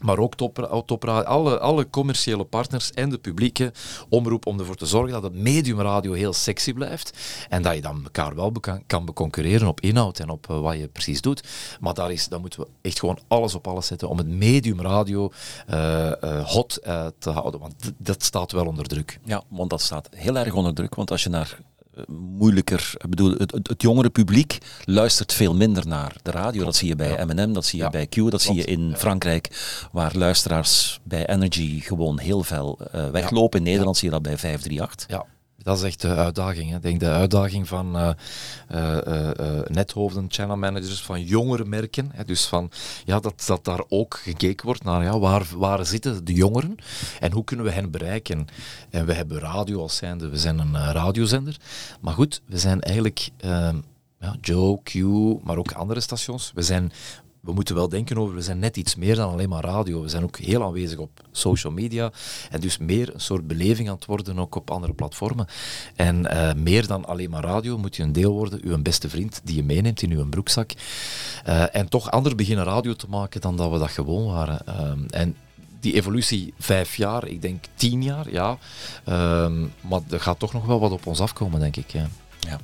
Speaker 4: maar ook top, top, alle, alle commerciële partners en de publieke omroep om ervoor te zorgen dat het mediumradio heel sexy blijft en dat je dan elkaar wel kan beconcurreren op inhoud en op uh, wat je precies doet. Maar daar, is, daar moeten we echt gewoon alles op alles zetten om het mediumradio uh, uh, hot te houden, want dat staat wel onder druk.
Speaker 3: Ja, want dat staat heel erg onder druk, want als je naar moeilijker. Ik bedoel, het, het, jongere publiek luistert veel minder naar de radio. Dat zie je bij M&M, dat zie je bij Q, dat zie je in Frankrijk, waar luisteraars bij Energy gewoon heel veel uh, weglopen. In Nederland zie je dat bij 538.
Speaker 4: Ja, dat is echt de uitdaging. Hè. Denk de uitdaging van uh, uh, nethoofden, channel managers, van jongere merken. Hè. Dus van, ja, dat, dat daar ook gekeken wordt naar ja, waar, waar zitten de jongeren en hoe kunnen we hen bereiken. En we hebben radio als zijnde, we zijn een radiozender. Maar goed, we zijn eigenlijk... Ja, Joe, Q, maar ook andere stations. We zijn we moeten wel denken over, we zijn net iets meer dan alleen maar radio. We zijn ook heel aanwezig op social media en dus meer een soort beleving aan het worden ook op andere platformen. En uh, meer dan alleen maar radio moet je een deel worden, uw beste vriend die je meeneemt in uw broekzak. Uh, en toch anders beginnen radio te maken dan dat we dat gewoon waren. Uh, en die evolutie vijf jaar, ik denk tien jaar, ja. maar er gaat toch nog wel wat op ons afkomen, denk ik. Ja.
Speaker 3: ja.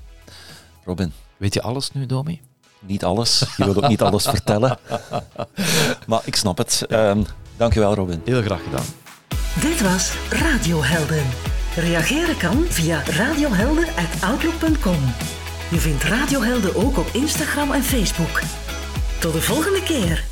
Speaker 3: Robin.
Speaker 4: Weet je alles nu, Domi?
Speaker 3: Niet alles. Je wilt ook niet alles vertellen. Maar ik snap het. Um, dankjewel, Robin.
Speaker 4: Heel graag gedaan.
Speaker 2: Dit was Radiohelden. Reageren kan via radiohelden.outlook.com. Je vindt Radiohelden ook op Instagram en Facebook. Tot de volgende keer.